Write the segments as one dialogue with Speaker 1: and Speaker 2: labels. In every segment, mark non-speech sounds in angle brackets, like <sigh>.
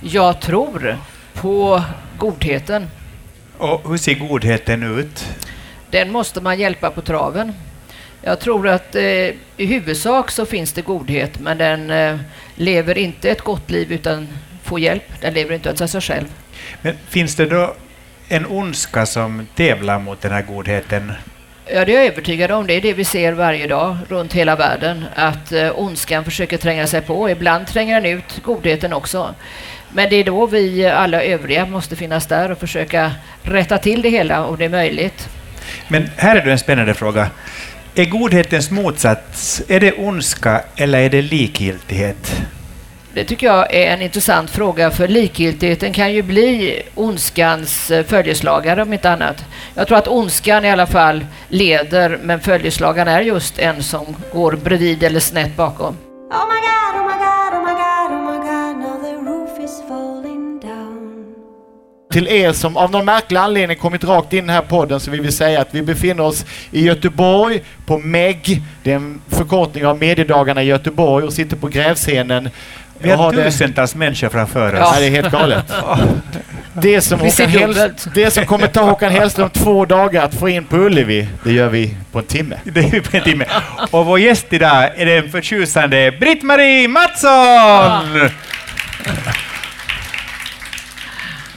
Speaker 1: Jag tror på godheten.
Speaker 2: Och hur ser godheten ut?
Speaker 1: Den måste man hjälpa på traven. Jag tror att eh, i huvudsak så finns det godhet, men den eh, lever inte ett gott liv utan får hjälp. Den lever inte av sig själv.
Speaker 2: Men finns det då en ondska som tävlar mot den här godheten?
Speaker 1: Ja, det är jag övertygad om. Det är det vi ser varje dag runt hela världen. Att eh, ondskan försöker tränga sig på. Ibland tränger den ut godheten också. Men det är då vi alla övriga måste finnas där och försöka rätta till det hela om det är möjligt.
Speaker 2: Men här är det en spännande fråga. Är godhetens motsats, är det ondska eller är det likgiltighet?
Speaker 1: Det tycker jag är en intressant fråga, för likgiltigheten kan ju bli ondskans eh, följeslagare om inte annat. Jag tror att ondskan i alla fall leder, men följeslagaren är just en som går bredvid eller snett bakom. Oh
Speaker 3: Till er som av någon märklig anledning kommit rakt in i den här podden så vill vi säga att vi befinner oss i Göteborg på MEG. Det är en förkortning av mediedagarna i Göteborg och sitter på grävscenen
Speaker 2: vi har tusentals människor framför oss.
Speaker 3: Ja. det är helt galet. <laughs> Det som, Håkan det som kommer ta Håkan Hellström två dagar att få in på Ullevi, det gör vi på en timme. <laughs>
Speaker 2: Det gör vi på en timme. Och vår gäst idag är den förtjusande Britt-Marie Mattsson!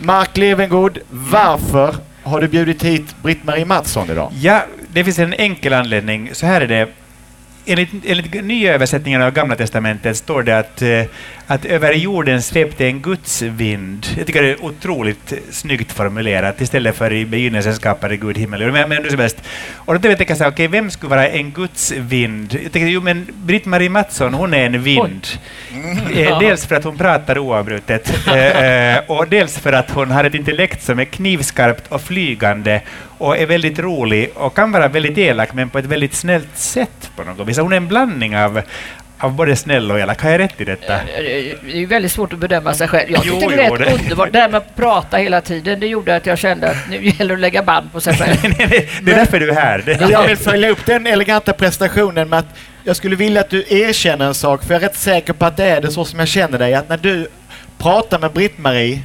Speaker 3: Mark Levengood, varför har du bjudit hit Britt-Marie Mattsson idag?
Speaker 2: Ja, det finns en enkel anledning. Så här är det enligt, enligt nya översättningen av Gamla Testamentet står det att, eh, att över jorden svepte en gudsvind. Jag tycker det är otroligt snyggt formulerat istället för i begynnelsen skapade Gud himmel men, men som helst. Och då tänkte jag så okej, okay, vem skulle vara en gudsvind? Jag tänkte, jo men Britt-Marie Mattsson, hon är en vind. Mm. Dels för att hon pratar oavbrutet <laughs> eh, och dels för att hon har ett intellekt som är knivskarpt och flygande och är väldigt rolig och kan vara väldigt elak men på ett väldigt snällt sätt på något vis. Hon är en blandning av, av både snäll och elak. Har jag rätt i detta?
Speaker 1: Det är väldigt svårt att bedöma sig själv. Jag tyckte det var rätt underbart. Det här med att prata hela tiden, det gjorde att jag kände att nu gäller det att lägga band på sig själv. <laughs>
Speaker 2: det är därför du är här.
Speaker 3: jag vill följa upp den eleganta prestationen med att jag skulle vilja att du erkänner en sak, för jag är rätt säker på att det är det så som jag känner dig, att när du pratar med Britt-Marie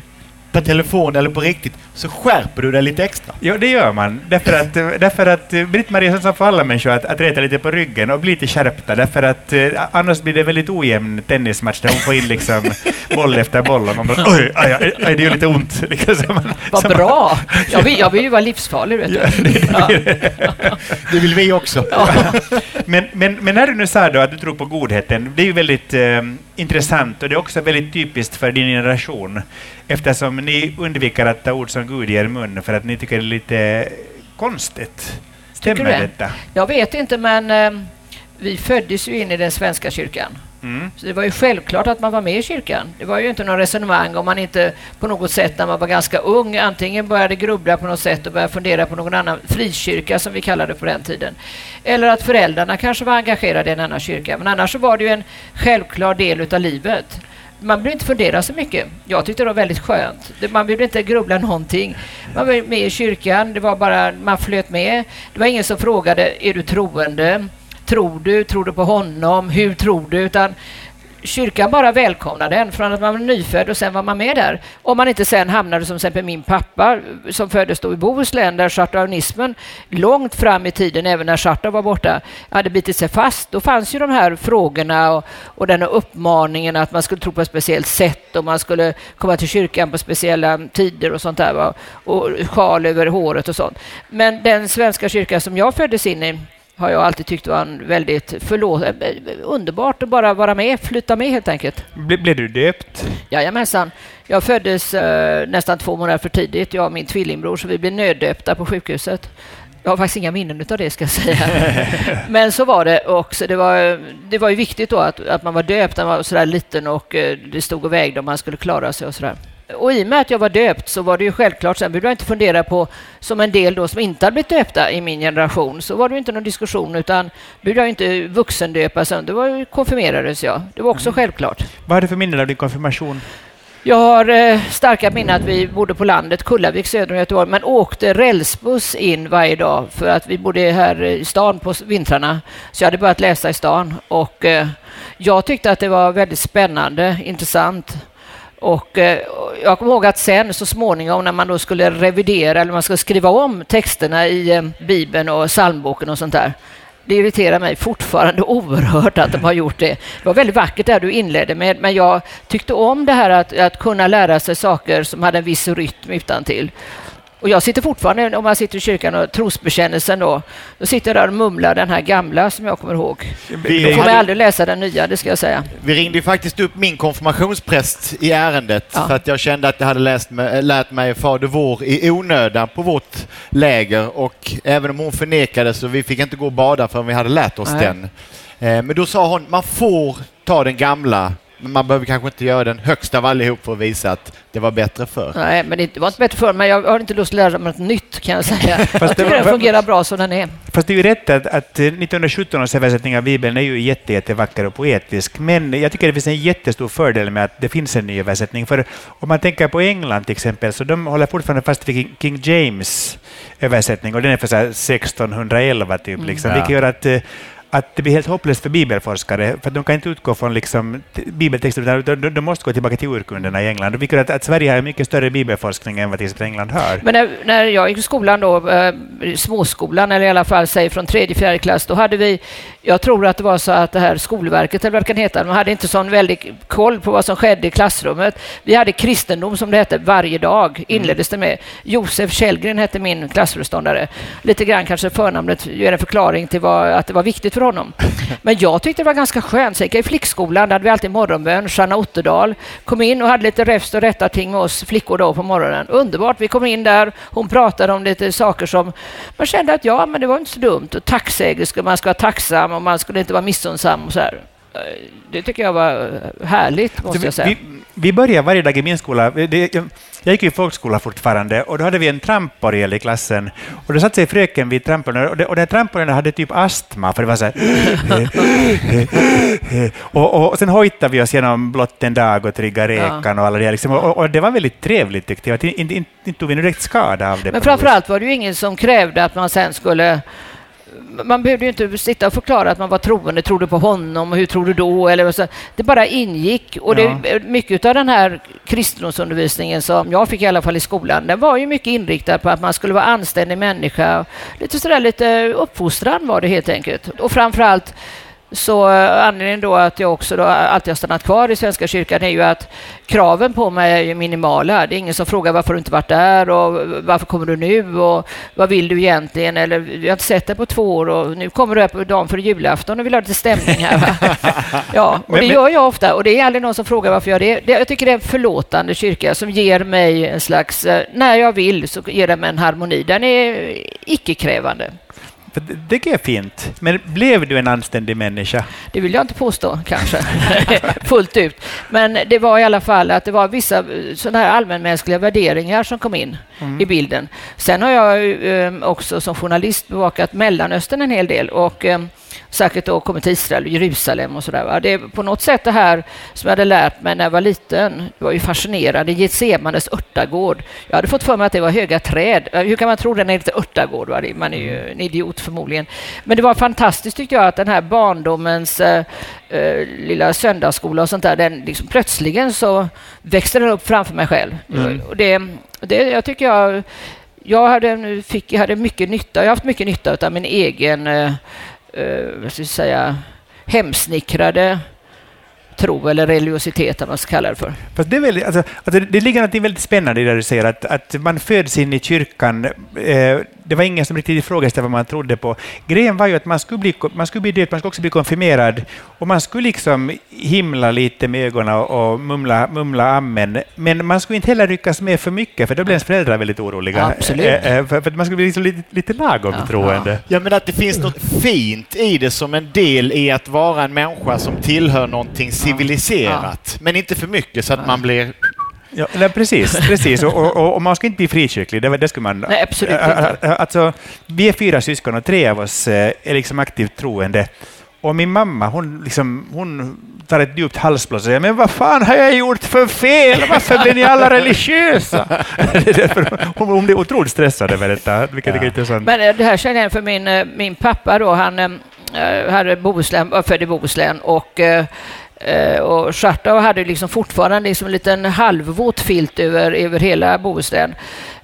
Speaker 3: per telefon eller på riktigt så skärper du dig lite extra.
Speaker 2: Ja, det gör man. Därför att, därför att Britt-Marie som för alla människor att, att reta lite på ryggen och bli lite skärpta. Därför att eh, annars blir det väldigt ojämn tennismatch där hon får in liksom <laughs> boll efter boll och man bara oj, aj, aj, aj, det gör lite ont. <laughs> Liksom,
Speaker 1: man, Vad bra! Man, jag, vill, <laughs> jag vill ju vara livsfarlig, vet du. Ja, det,
Speaker 3: ja. det, vill vi också.
Speaker 2: Ja. Men, men, men när du nu sa då att du tror på godheten, det är ju väldigt eh, intressant och det är också väldigt typiskt för din generation eftersom ni undviker att ta ord som Gud i er mun för att ni tycker det är lite konstigt. Stämmer det? detta?
Speaker 1: Jag vet inte, men eh, vi föddes ju in i den svenska kyrkan. Mm. Så det var ju självklart att man var med i kyrkan. Det var ju inte någon resonemang om man inte på något sätt när man var ganska ung antingen började grubbla på något sätt och började fundera på någon annan frikyrka som vi kallade det på den tiden. Eller att föräldrarna kanske var engagerade i en annan kyrka. Men annars så var det ju en självklar del utav livet man behövde inte fundera så mycket. Jag tyckte det var väldigt skönt. Man behövde inte grubbla någonting. Man var med i kyrkan, det var bara, man flöt med. Det var ingen som frågade, är du troende? Tror du? Tror du på honom? Hur tror du? Utan kyrkan bara välkomnade en från att man var nyfödd och sen var man med där. Om man inte sen hamnade som exempel min pappa som föddes då i Bohuslän där chartaunismen långt fram i tiden, även när Charta var borta, hade bitit sig fast. Då fanns ju de här frågorna och, och den här uppmaningen att man skulle tro på ett speciellt sätt och man skulle komma till kyrkan på speciella tider och sånt där. Va? Och sjal över håret och sånt. Men den svenska kyrkan som jag föddes in i har jag alltid tyckt var en väldigt förlåt, eh, underbart att bara vara med, flytta med helt enkelt.
Speaker 2: Ble, blev du döpt?
Speaker 1: Jajamensan. Jag föddes eh, nästan två månader för tidigt, jag och min tvillingbror, så vi blev nöddöpta på sjukhuset. Jag har faktiskt inga minnen av det, ska jag säga. <laughs> Men så var det också. Det var, det var ju viktigt då att, att man var döpt när man var sådär liten och eh, det stod och vägde om man skulle klara sig och sådär. Och i och med att jag var döpt så var det ju självklart, sen behövde jag inte fundera på, som en del då som inte hade blivit döpta i min generation, så var det inte någon diskussion, utan behövde jag inte vuxendöpa sen, det var ju konfirmerades jag. Det var också mm. självklart.
Speaker 2: Vad hade du för minnen av din konfirmation?
Speaker 1: Jag har eh, starka minnen att vi bodde på landet, Kullavik söder om Göteborg, men åkte rälsbuss in varje dag för att vi bodde här i stan på vintrarna. Så jag hade börjat läsa i stan och eh, jag tyckte att det var väldigt spännande, intressant och eh, jag kommer ihåg att sen så småningom när man då skulle revidera eller man skulle skriva om texterna i eh, Bibeln och psalmboken och sånt där. Det irriterar mig fortfarande <laughs> oerhört att de har gjort det. Det var väldigt vackert där du inledde med, men jag tyckte om det här att, att kunna lära sig saker som hade en viss rytm utan till. Och jag sitter fortfarande, om man sitter i kyrkan och trosbekännelsen då, då sitter jag där och mumlar den här gamla som jag kommer ihåg. Vi får man aldrig läsa den nya, det ska jag säga.
Speaker 3: Vi ringde faktiskt upp min konfirmationspräst i ärendet ja. för att jag kände att jag hade läst mig, lärt mig Fader vår i onödan på vårt läger och även om hon förnekade så vi fick inte gå och bada förrän vi hade lärt oss Nej. den. Eh, men då sa hon, man får ta den gamla men man behöver kanske inte göra den högsta av allihop för att visa att det var bättre förr.
Speaker 1: Nej, men det var inte bättre förr, men jag har inte lust att lära mig något nytt kan jag säga. <laughs> Fast jag tycker den fungerar bra som den är.
Speaker 2: Fast det är ju rätt att, att 1917 års översättning av Bibeln är ju jätte, jättevacker och poetisk, men jag tycker det finns en jättestor fördel med att det finns en ny översättning. För om man tänker på England till exempel, så de håller fortfarande fast vid King James översättning och den är för 1611 typ, mm. liksom, ja. vilket gör att att det blir helt hopplöst för bibelforskare, för de kan inte utgå från liksom bibeltexter, utan de, de, måste gå tillbaka till urkunderna i England. Och vi att, att Sverige har mycket större bibelforskning än vad till exempel England har.
Speaker 1: Men när, när jag gick i skolan då, eh, småskolan, eller i alla fall säg från tredje, fjärde klass, då hade vi, jag tror att det var så att det här Skolverket, eller vad det kan heta, de hade inte sån väldig koll på vad som skedde i klassrummet. Vi hade kristendom, som det hette, varje dag, mm. inleddes det med. Josef Källgren hette min klassföreståndare. Lite grann kanske förnamnet ger en förklaring till vad, att det var viktigt för honom. Men jag tyckte det var ganska skönt. Så i flickskolan, där hade vi alltid morgonbön. Sanna Otterdal kom in och hade lite räfst och rätta ting med oss flickor då på morgonen. Underbart. Vi kom in där, hon pratade om lite saker som man kände att ja, men det var inte så dumt. Och tacksägerska, man ska vara tacksam och man skulle inte vara missunnsam och så här. Det tycker jag var härligt, måste jag säga.
Speaker 2: Vi, vi börjar varje dag i min skola. Det, jag gick i folkskola fortfarande och då hade vi en tramporgel i klassen. Och då satt sig fröken vid tramporgeln och, det, och den tramporgeln hade typ astma, för det var så här... <laughs> och, och, och sen hojtade vi oss genom blott en dag och triggade räkan och alla det. Liksom. Och, och, det var väldigt trevligt tyckte jag. Inte, inte, inte tog vi direkt skada av det.
Speaker 1: Men framförallt var det ju ingen som krävde att man sen skulle man behövde ju inte sitta och förklara att man var troende, trodde på honom och hur tror du då? Eller så. Det bara ingick. Och det, ja. mycket av den här kristendomsundervisningen som jag fick i alla fall i skolan, den var ju mycket inriktad på att man skulle vara anständig människa. Lite sådär lite uppfostran var det helt enkelt. Och framförallt så eh, anledningen då att jag också då alltid har stannat kvar i Svenska kyrkan är ju att kraven på mig är minimala. Det är ingen som frågar varför du inte varit där och varför kommer du nu och vad vill du egentligen? Eller vi har inte sett dig på två år och nu kommer du här på dagen för julafton och vill ha lite stämning här. <laughs> ja, och det gör jag ofta och det är aldrig någon som frågar varför jag gör det. Jag tycker det är en förlåtande kyrka som ger mig en slags, eh, när jag vill så ger den mig en harmoni. Den är icke-krävande.
Speaker 2: Det är fint. Men blev du en anständig människa?
Speaker 1: Det vill jag inte påstå, kanske, <laughs> fullt ut. Men det var i alla fall att det var vissa sådana här allmänmänskliga värderingar som kom in mm. i bilden. Sen har jag eh, också som journalist bevakat Mellanöstern en hel del och eh, Särskilt då kommit till Israel och Jerusalem och sådär. Det är på något sätt det här som jag hade lärt mig när jag var liten. Det var ju fascinerande. Getsemanes örtagård. Jag hade fått för mig att det var höga träd. Hur kan man tro det när det inte är örtagård? Man är ju en idiot förmodligen. Men det var fantastiskt tyckte jag att den här barndomens äh, lilla söndagsskola och sånt där, den liksom plötsligen så växte den upp framför mig själv. Mm. Och det, det, jag tycker jag jag hade, fick, jag hade mycket nytta, jag har haft mycket nytta av min egen eh, vad ska jag säga, hemsnickrade tro eller religiositet, vad man ska kalla det för.
Speaker 2: Fast det, är väldigt, alltså, alltså, det ligger något väldigt spännande i det du säger, att, att man föds in i kyrkan. Eh, det var ingen som riktigt ifrågasatte vad man trodde på. Grejen var ju att man skulle bli, man skulle bli döpt, man skulle också bli konfirmerad, och man skulle liksom himla lite med ögonen och, och mumla, mumla amen, men man skulle inte heller ryckas med för mycket, för då blev ens föräldrar väldigt oroliga.
Speaker 1: Absolut. Eh,
Speaker 2: eh för, för man skulle bli liksom lite, lite lagom ja. troende.
Speaker 3: Ja, men att det finns något fint i det som en del i att vara en människa som tillhör någonting civiliserat, ja. men inte för mycket så att man blir
Speaker 2: Ja, nej, precis, precis. Och, och, och, man ska inte bli frikyrklig, det, det skulle man...
Speaker 1: Nej, absolut inte.
Speaker 2: Alltså, vi är fyra syskon och tre av oss är liksom aktivt troende. Och min mamma, hon, liksom, hon tar ett djupt halsblås och säger ”Men vad fan har jag gjort för fel? Varför blir ni alla religiösa?” <laughs> hon, hon blir otroligt stressad över detta, vilket ja. är intressant.
Speaker 1: Men det här känner jag för min, min pappa då, han hade Bohuslän, var född i Bohuslän och Eh, Eh, och Schartau hade liksom fortfarande liksom en liten halvvåt filt över, över hela Bohuslän.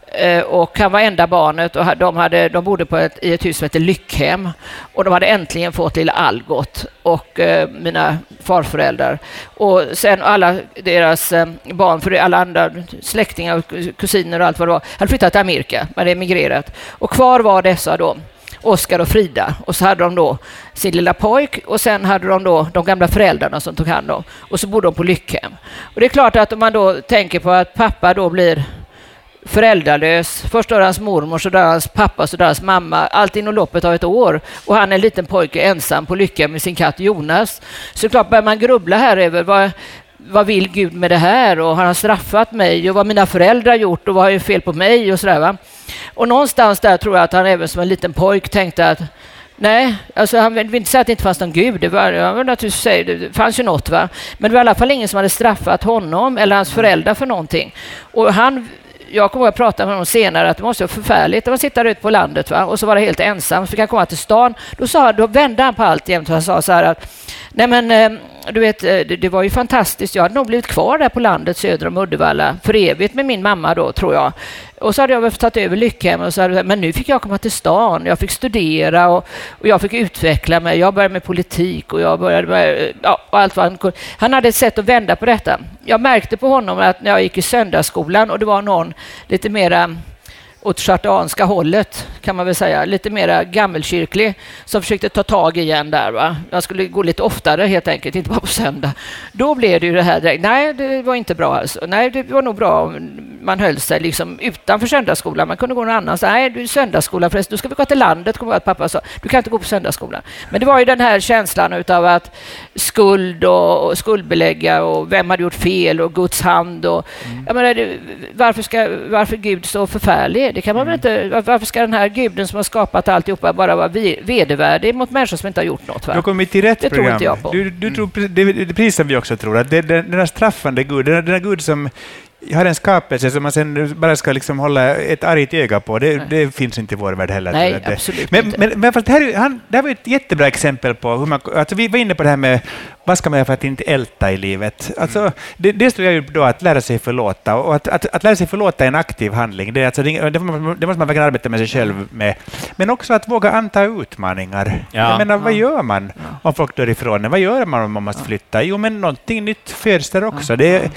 Speaker 1: Eh, och han var enda barnet och de, hade, de bodde på ett, i ett hus som hette Lyckhem. Och de hade äntligen fått lilla Algot och eh, mina farföräldrar. Och sen alla deras eh, barn, för alla andra släktingar, och kusiner och allt vad det var, hade flyttat till Amerika, hade emigrerat. Och kvar var dessa då Oskar och Frida. Och så hade de då sin lilla pojk och sen hade de då de gamla föräldrarna som tog hand om. Och så bodde de på Lyckhem. Och det är klart att om man då tänker på att pappa då blir föräldralös. Först dör hans mormor, så dör hans pappa, så dör hans mamma. Allt inom loppet av ett år. Och han är en liten pojke ensam på Lycka med sin katt Jonas. Så klart börjar man grubbla här över vad, vad vill Gud med det här? Och har han straffat mig? Och vad mina föräldrar gjort? Och vad har jag fel på mig? Och sådär, va? Och någonstans där tror jag att han även som en liten pojk tänkte att Nej, alltså han vill inte säga att det inte fanns någon gud. Det, var, jag naturligtvis säga, det fanns ju något, va? men det var i alla fall ingen som hade straffat honom eller hans föräldrar för någonting. Och han jag kommer att prata med honom senare att det måste vara förfärligt att sitta ute på landet va? och så vara helt ensam. Så fick han komma till stan. Då, sa, då vände han på allt jämt och han sa så här att nej men eh, du vet, eh, det, det, var ju fantastiskt. Jag hade nog blivit kvar där på landet söder om Uddevalla för evigt med min mamma då, tror jag. Och så hade jag väl tagit över Lyckhem, och så hade, men nu fick jag komma till stan. Jag fick studera och, och jag fick utveckla mig. Jag började med politik och jag började med ja, allt vad han kunde. Han hade ett sätt att vända på detta. Jag märkte på honom att när jag gick i söndagsskolan och det var någon lite mera åt chartanska hållet, kan man väl säga. Lite mera gammelkyrklig, som försökte ta tag igen där. Va? Jag skulle gå lite oftare helt enkelt, inte bara på söndag. Då blev det ju det här direkt. Nej, det var inte bra alltså. Nej, det var nog bra om man höll sig liksom utanför söndagsskolan. Man kunde gå någon annanstans. Nej, du är söndagsskola förresten. Då ska vi gå till landet, kommer att pappa sa. Du kan inte gå på söndagsskolan. Men det var ju den här känslan av att skuld och, och skuldbelägga och vem hade gjort fel och Guds hand och mm. jag menar, varför ska varför Gud så förfärlig? Det kan man mm. inte... Varför ska den här guden som har skapat alltihopa bara vara vedervärdig mot människor som inte har gjort något? Va?
Speaker 2: Du har kommit till rätt det program. Tror inte jag på. Du, du tror, det, det, precis som vi också tror, att det, den, den här straffande Gud, den, den här Gud som har en skapelse som man sen bara ska liksom hålla ett argt öga på. Det, det finns inte i vår värld heller.
Speaker 1: Nej, absolut
Speaker 2: men, inte. Men, men fast det, här, han, det här var ett jättebra exempel på hur man... Alltså vi var inne på det här med vad ska man göra för att inte älta i livet? Alltså, mm. det, det står ju då att lära sig förlåta. Och att, att, att lära sig förlåta är en aktiv handling. Det, alltså, det, det, måste man, det måste man verkligen arbeta med sig själv med. Men också att våga anta utmaningar. Ja. Jag menar, vad gör man om folk dör ifrån en? Vad gör man om man måste flytta? Jo, men någonting nytt föds där också. Det,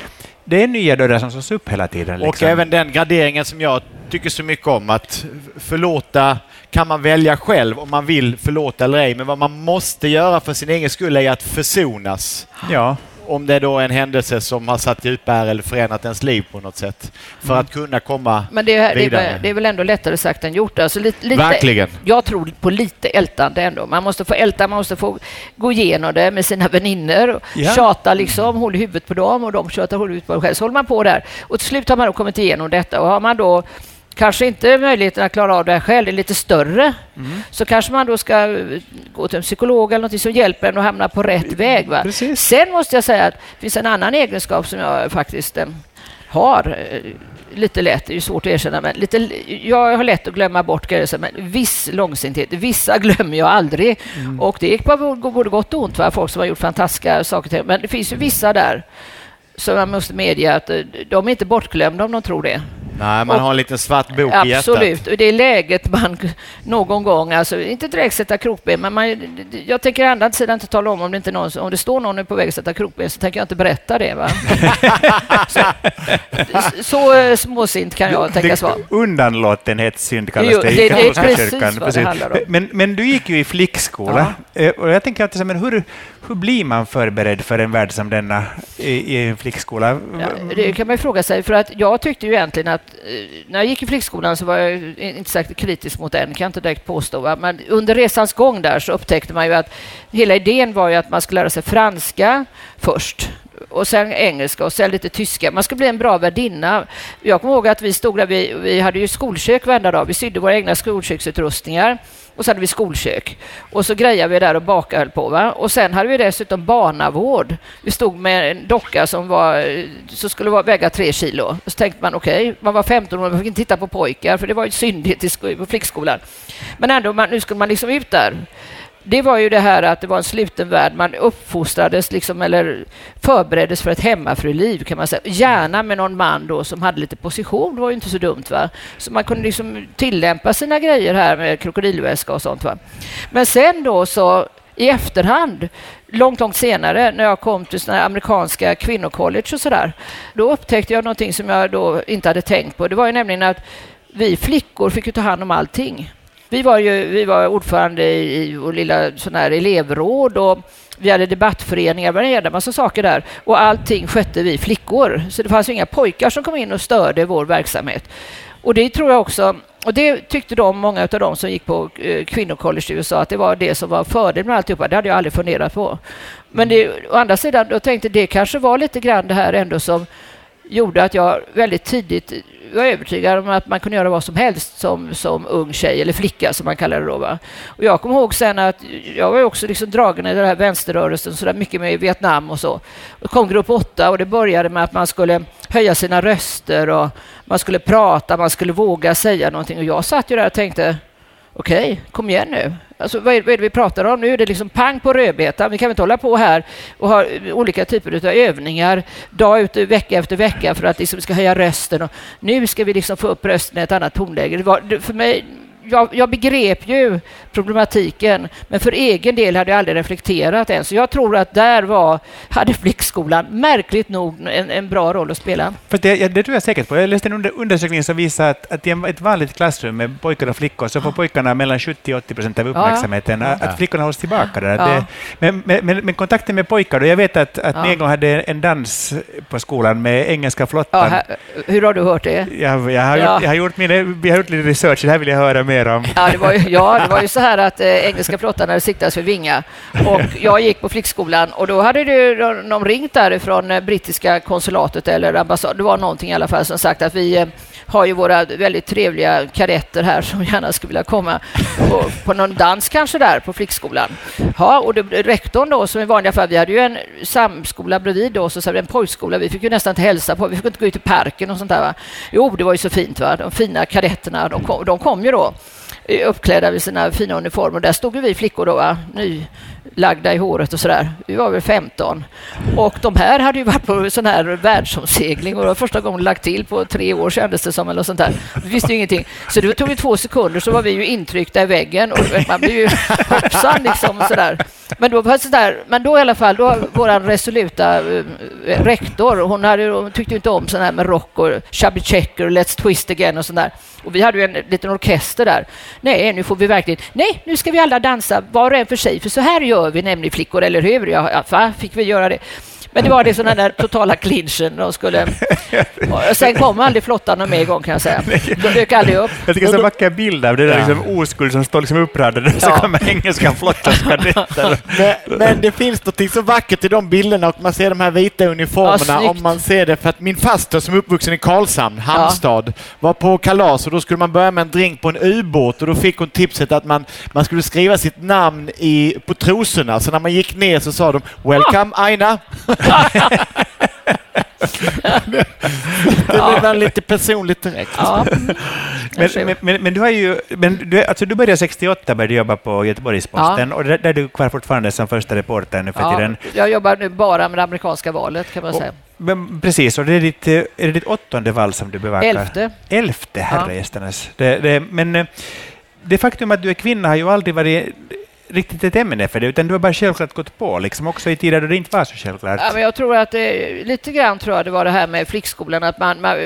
Speaker 2: det är nya dörrar som slås upp hela tiden.
Speaker 3: Liksom. Och även den graderingen som jag tycker så mycket om, att förlåta kan man välja själv om man vill förlåta eller ej, men vad man måste göra för sin egen skull är att försonas.
Speaker 2: Ja
Speaker 3: om det är då en händelse som har satt djupa ärr eller förändrat ens liv på något sätt. För mm. att kunna komma
Speaker 1: Men det är, vidare. Det är, det är väl ändå lättare sagt än gjort. Alltså lite, lite,
Speaker 3: Verkligen.
Speaker 1: Jag tror på lite ältande ändå. Man måste få älta, man måste få gå igenom det med sina vänner. Ja. Tjata liksom, håll huvudet på dem och de tjatar huvudet på dem själv. Så håller man på där. Och till slut har man då kommit igenom detta och har man då kanske inte möjligheten att klara av det här själv är lite större, mm. så kanske man då ska eh, gå till en psykolog eller något som hjälper en att hamna på rätt väg. Va? Sen måste jag säga att det finns en annan egenskap som jag faktiskt eh, har eh, lite lätt, det är svårt att erkänna, men lite, jag har lätt att glömma bort grejer, men viss långsinthet, vissa glömmer jag aldrig. Mm. Och det gick på både gott och ont, va? folk som har gjort fantastiska saker, men det finns ju vissa där som man måste medge att de är inte bortglömda om de tror det.
Speaker 3: Nej, man och, har en liten svart bok
Speaker 1: absolut,
Speaker 3: i hjärtat.
Speaker 1: Absolut, och det är läget man <laughs> någon gång, alltså inte direkt sätta krokben, men man, jag tänker å andra sidan inte tala om om det, inte någon, om det står någon på väg att sätta krokben så tänker jag inte berätta det. Va? <laughs> så, så eh, småsint kan jag tänkas vara.
Speaker 2: Undanlåtenhetssynd kallas jo, det, det, det är precis kyrkan. Om. Men, men du gick ju i flickskola, ja. Eh, och jag tänker alltid men hur, hur blir man förberedd för en värld som denna i, i en flickskola?
Speaker 1: Ja, det kan man ju fråga sig, för att jag tyckte ju egentligen att Eh, när jag gick i flickskolan så var jag inte särskilt kritisk mot den, kan jag inte direkt påstå. Va? Men under resans gång där så upptäckte man ju att hela idén var ju att man skulle lära sig franska först och sen engelska och sen lite tyska. Man skulle bli en bra värdinna. Jag kommer ihåg att vi stod där, vi, vi hade ju skolkök varenda dag. Vi sydde våra egna skolköksutrustningar och så hade vi skolkök. Och så grejade vi där och bakade höll på. Va? Och sen hade vi dessutom barnavård. Vi stod med en docka som, var, eh, som skulle vara, väga tre kilo. Och så tänkte man okej, okay, man var 15 år, man fick inte titta på pojkar för det var ju syndigt på flickskolan. Men ändå, man, nu skulle man liksom ut där det var ju det här att det var en sluten värld. Man uppfostrades liksom, eller förbereddes för ett hemmafruliv kan man säga. Gärna med någon man då som hade lite position. Det var ju inte så dumt. va. Så man kunde liksom tillämpa sina grejer här med krokodilväska och sånt. Va? Men sen då så i efterhand, långt, långt senare, när jag kom till såna amerikanska kvinnocollege och sådär, då upptäckte jag någonting som jag då inte hade tänkt på. Det var ju nämligen att vi flickor fick ju ta hand om allting. Vi var ju vi var ordförande i, i vår lilla sån här elevråd och vi hade debattföreningar, var en jävla massa saker där. Och allting skötte vi flickor. Så det fanns inga pojkar som kom in och störde vår verksamhet. Och det tror jag också, och det tyckte de, många av dem som gick på eh, kvinnocollege i USA, att det var det som var fördelen med alltihopa. Det hade jag aldrig funderat på. Men det, å andra sidan, jag tänkte det kanske var lite grann det här ändå som gjorde att jag väldigt tidigt var övertygad om att man kunde göra vad som helst som, som ung tjej, eller flicka som man kallar det då. Va? Och jag kommer ihåg sen att jag var också liksom dragen i den här vänsterrörelsen, så där mycket med Vietnam och så. Det kom grupp åtta och det började med att man skulle höja sina röster och man skulle prata, man skulle våga säga någonting. Och jag satt ju där och tänkte, okej, okay, kom igen nu. Alltså, vad, är, vad är det vi pratar om? Nu är det liksom pang på rödbetan. Vi kan väl inte hålla på här och ha eh, olika typer av övningar dag ut vecka efter vecka för att liksom ska höja rösten. Och nu ska vi liksom få upp rösten i ett annat tonläge. Det var, för mig, jag, jag begrep ju problematiken, men för egen del hade jag aldrig reflekterat än. Så jag tror att där var, hade flickskolan märkligt nog en, en bra roll att spela.
Speaker 2: För det, det tror jag säkert på. Jag läste en undersökning som visar att, att i ett vanligt klassrum med pojkar och flickor så får pojkarna mellan 70 och 80 procent av uppmärksamheten. Ja. Att flickorna hålls tillbaka där. Ja. Det, men, men, men, men, kontakten med pojkar, och jag vet att, att ja. ni en gång hade en dans på skolan med engelska flottan. Ja,
Speaker 1: här, hur har du hört det?
Speaker 2: Jag, jag, har, gjort, jag har gjort, min, vi har gjort lite research, det här vill jag höra mer mera.
Speaker 1: Ja, det var ju, ja, det var ju så här att eh, engelska flottan hade siktats för Vinga och jag gick på flickskolan och då hade det, de ringt därifrån eh, brittiska konsulatet eller ambassaden. Det var någonting i alla fall som sagt att vi eh, har ju våra väldigt trevliga kadetter här som gärna skulle vilja komma på, på någon dans kanske där på flickskolan. Ja, och det, rektorn då som i vanliga fall, vi hade ju en samskola bredvid då, så, så en pojkskola, vi fick ju nästan inte hälsa på, vi fick inte gå ut i parken och sånt där. Va? Jo, det var ju så fint, va? de fina kadetterna, de kom, de kom ju då uppklädda i sina fina uniformer. Där stod vi flickor då, va? nylagda i håret och sådär. Vi var väl 15. Och de här hade ju varit på sån här världsomsegling och det var första gången lagt till på tre år kändes det som. Eller sånt där. Vi visste ju ingenting. Så det tog ju två sekunder så var vi ju intryckta i väggen och man blev ju <laughs> hoppsan liksom sådär. Men då, sådär, men då i alla fall, då vår resoluta eh, rektor, hon, hade, hon tyckte inte om sån här med rock och chubby checker och let's twist again och sånt där. Och vi hade ju en liten orkester där. Nej, nu får vi verkligen... Nej, nu ska vi alla dansa var och en för sig, för så här gör vi nämligen flickor, eller hur? Ja, va? Fick vi göra det? Men det var det sådana där totala clinchen. De skulle... <laughs> Och sen kom aldrig flottan med igång kan jag säga. De dök aldrig upp.
Speaker 2: Jag tycker det är så vacker bild av det där ja. liksom oskuld som står liksom uppradade och så ja. kommer engelska flottans kadetter. <laughs>
Speaker 3: Men, men, det finns något så vackert i de bilderna och man ser de här vita uniformerna ja, om man ser det. För att min faster som är uppvuxen i Karlshamn, Halmstad, var på kalas och då skulle man börja med en drink på en ubåt och då fick hon tipset att man, man skulle skriva sitt namn i, på trosorna. Så när man gick ner så sa de ”Welcome Aina” <laughs> det blev ja. lite personligt direkt. Ja.
Speaker 2: Men, men, men, men, du har ju, men du, alltså du började 68 började jobba på Göteborgs-Posten ja. och där, där du kvar fortfarande som första reporter nu för ja, tiden.
Speaker 1: Jag jobbar nu bara med det amerikanska valet kan man och, säga.
Speaker 2: Men, precis, och det är, ditt, är det ditt åttonde val som du bevakar?
Speaker 1: Elfte.
Speaker 2: Elfte, herrejästernes. Ja. Det, det, men eh, det faktum att du är kvinna har ju aldrig varit riktigt ett ämne för det, utan du har bara självklart gått på, liksom också i tider då det inte var så självklart.
Speaker 1: Ja, men jag tror att det, lite grann tror jag det var det här med flickskolan, att man, man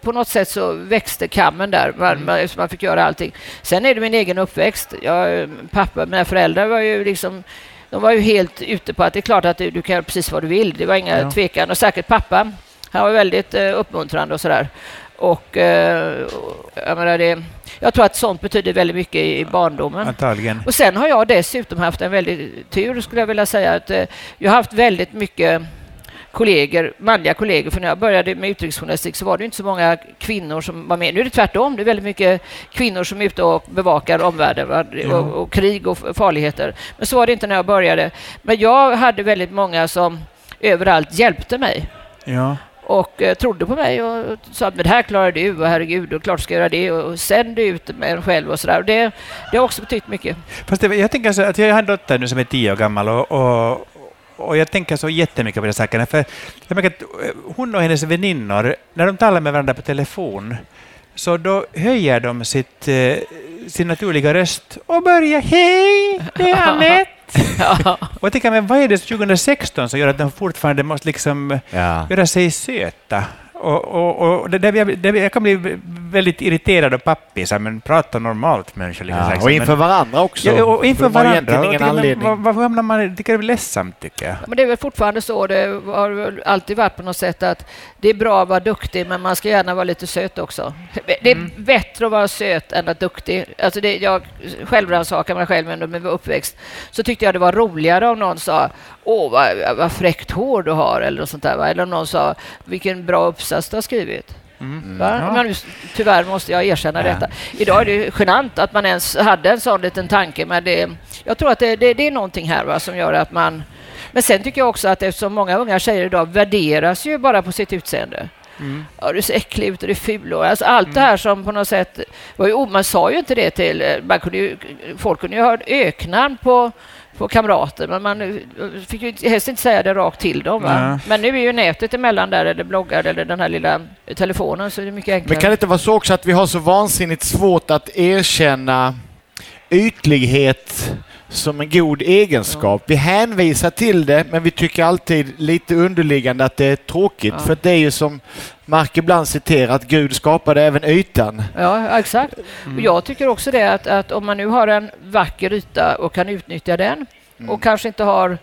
Speaker 1: på något sätt så växte kammen där, man, mm. man, man, fick göra allting. Sen är det min egen uppväxt. Jag, pappa, mina föräldrar var ju liksom de var ju helt ute på att det är klart att du, du kan göra precis vad du vill. Det var inga ja. tvekan. Och säkert pappa. Han var väldigt uh, uppmuntrande och sådär. Och uh, jag menar det jag tror att sånt betyder väldigt mycket i barndomen.
Speaker 2: Antagligen.
Speaker 1: Och sen har jag dessutom haft en väldigt tur, skulle jag vilja säga. att eh, Jag har haft väldigt mycket kollegor, manliga kollegor. För när jag började med utrikesjournalistik så var det inte så många kvinnor som var med. Nu är det tvärtom. Det är väldigt mycket kvinnor som är ute och bevakar omvärlden och, och, krig och farligheter. Men så var det inte när jag började. Men jag hade väldigt många som överallt hjälpte mig.
Speaker 2: Ja.
Speaker 1: Och eh, trodde på mig och sa att det här klarar du och herregud, och klart ska jag göra det och, och sänd ut med en själv och sådär. Det, det har också betytt mycket.
Speaker 2: Fast det, jag tänker så att jag har en dotter nu som är tio år gammal och, och, och jag tänker så jättemycket på de sakerna. För jag märker att eh, hon och hennes väninnor, när de talar med varandra på telefon, så då höjer de sitt, eh, sin naturliga röst och börjar Hej, det är <laughs> Anette! <laughs> Och jag tänker, men vad är det 2016 som gör att de fortfarande måste liksom
Speaker 3: Ja.
Speaker 2: göra sig söta? Och, och, och det, det, det, jag kan bli väldigt irriterad och pappig, så här, men prata normalt människor. Liksom,
Speaker 3: Ja, och
Speaker 2: men-
Speaker 3: inför varandra också.
Speaker 2: Ja, och inför
Speaker 3: Det var
Speaker 2: varandra.
Speaker 3: ingen anledning.
Speaker 2: vad- Varför hamnar man... Tycker det är ledsamt, tycker jag.
Speaker 1: Men det är väl fortfarande så, det har alltid varit på något sätt att det är bra att vara duktig, men man ska gärna vara lite söt också. Det är
Speaker 2: Mm.
Speaker 1: bättre att vara söt än att duktig. Alltså det, jag självrannsakar mig själv under min uppväxt, så tyckte jag det var roligare om någon sa Åh, vad, vad fräckt hår du har, eller något sånt där. va? Eller om någon sa Vilken bra uppsats du har skrivit. Va?
Speaker 2: Ja.
Speaker 1: Men tyvärr måste jag erkänna detta. Idag är det genant att man ens hade en sån liten tanke, men det, jag tror att det, det, det är någonting här va, som gör att man... Men sen tycker jag också att eftersom många unga tjejer idag värderas ju bara på sitt utseende. Ja, du ser äcklig ut och du är ful. Och, alltså, allt det här som på något sätt... Var ju, man sa ju inte det till... Man kunde ju, folk kunde ju ha öknamn på, på kamrater, men man eh, fick ju helst inte säga det rakt till dem. Men nu är ju nätet emellan där, eller bloggar eller den här lilla telefonen, så är det mycket enklare.
Speaker 3: Men kan det inte vara så också att vi har så vansinnigt svårt att erkänna ytlighet som en god egenskap? Vi hänvisar till det, men vi tycker alltid lite underliggande att det är tråkigt.
Speaker 1: Ja.
Speaker 3: För det är ju som Mark ibland citerar, att Gud skapade även ytan.
Speaker 1: Ja, exakt. Och jag tycker också det att, att om man nu har en vacker yta och kan utnyttja den och kanske inte har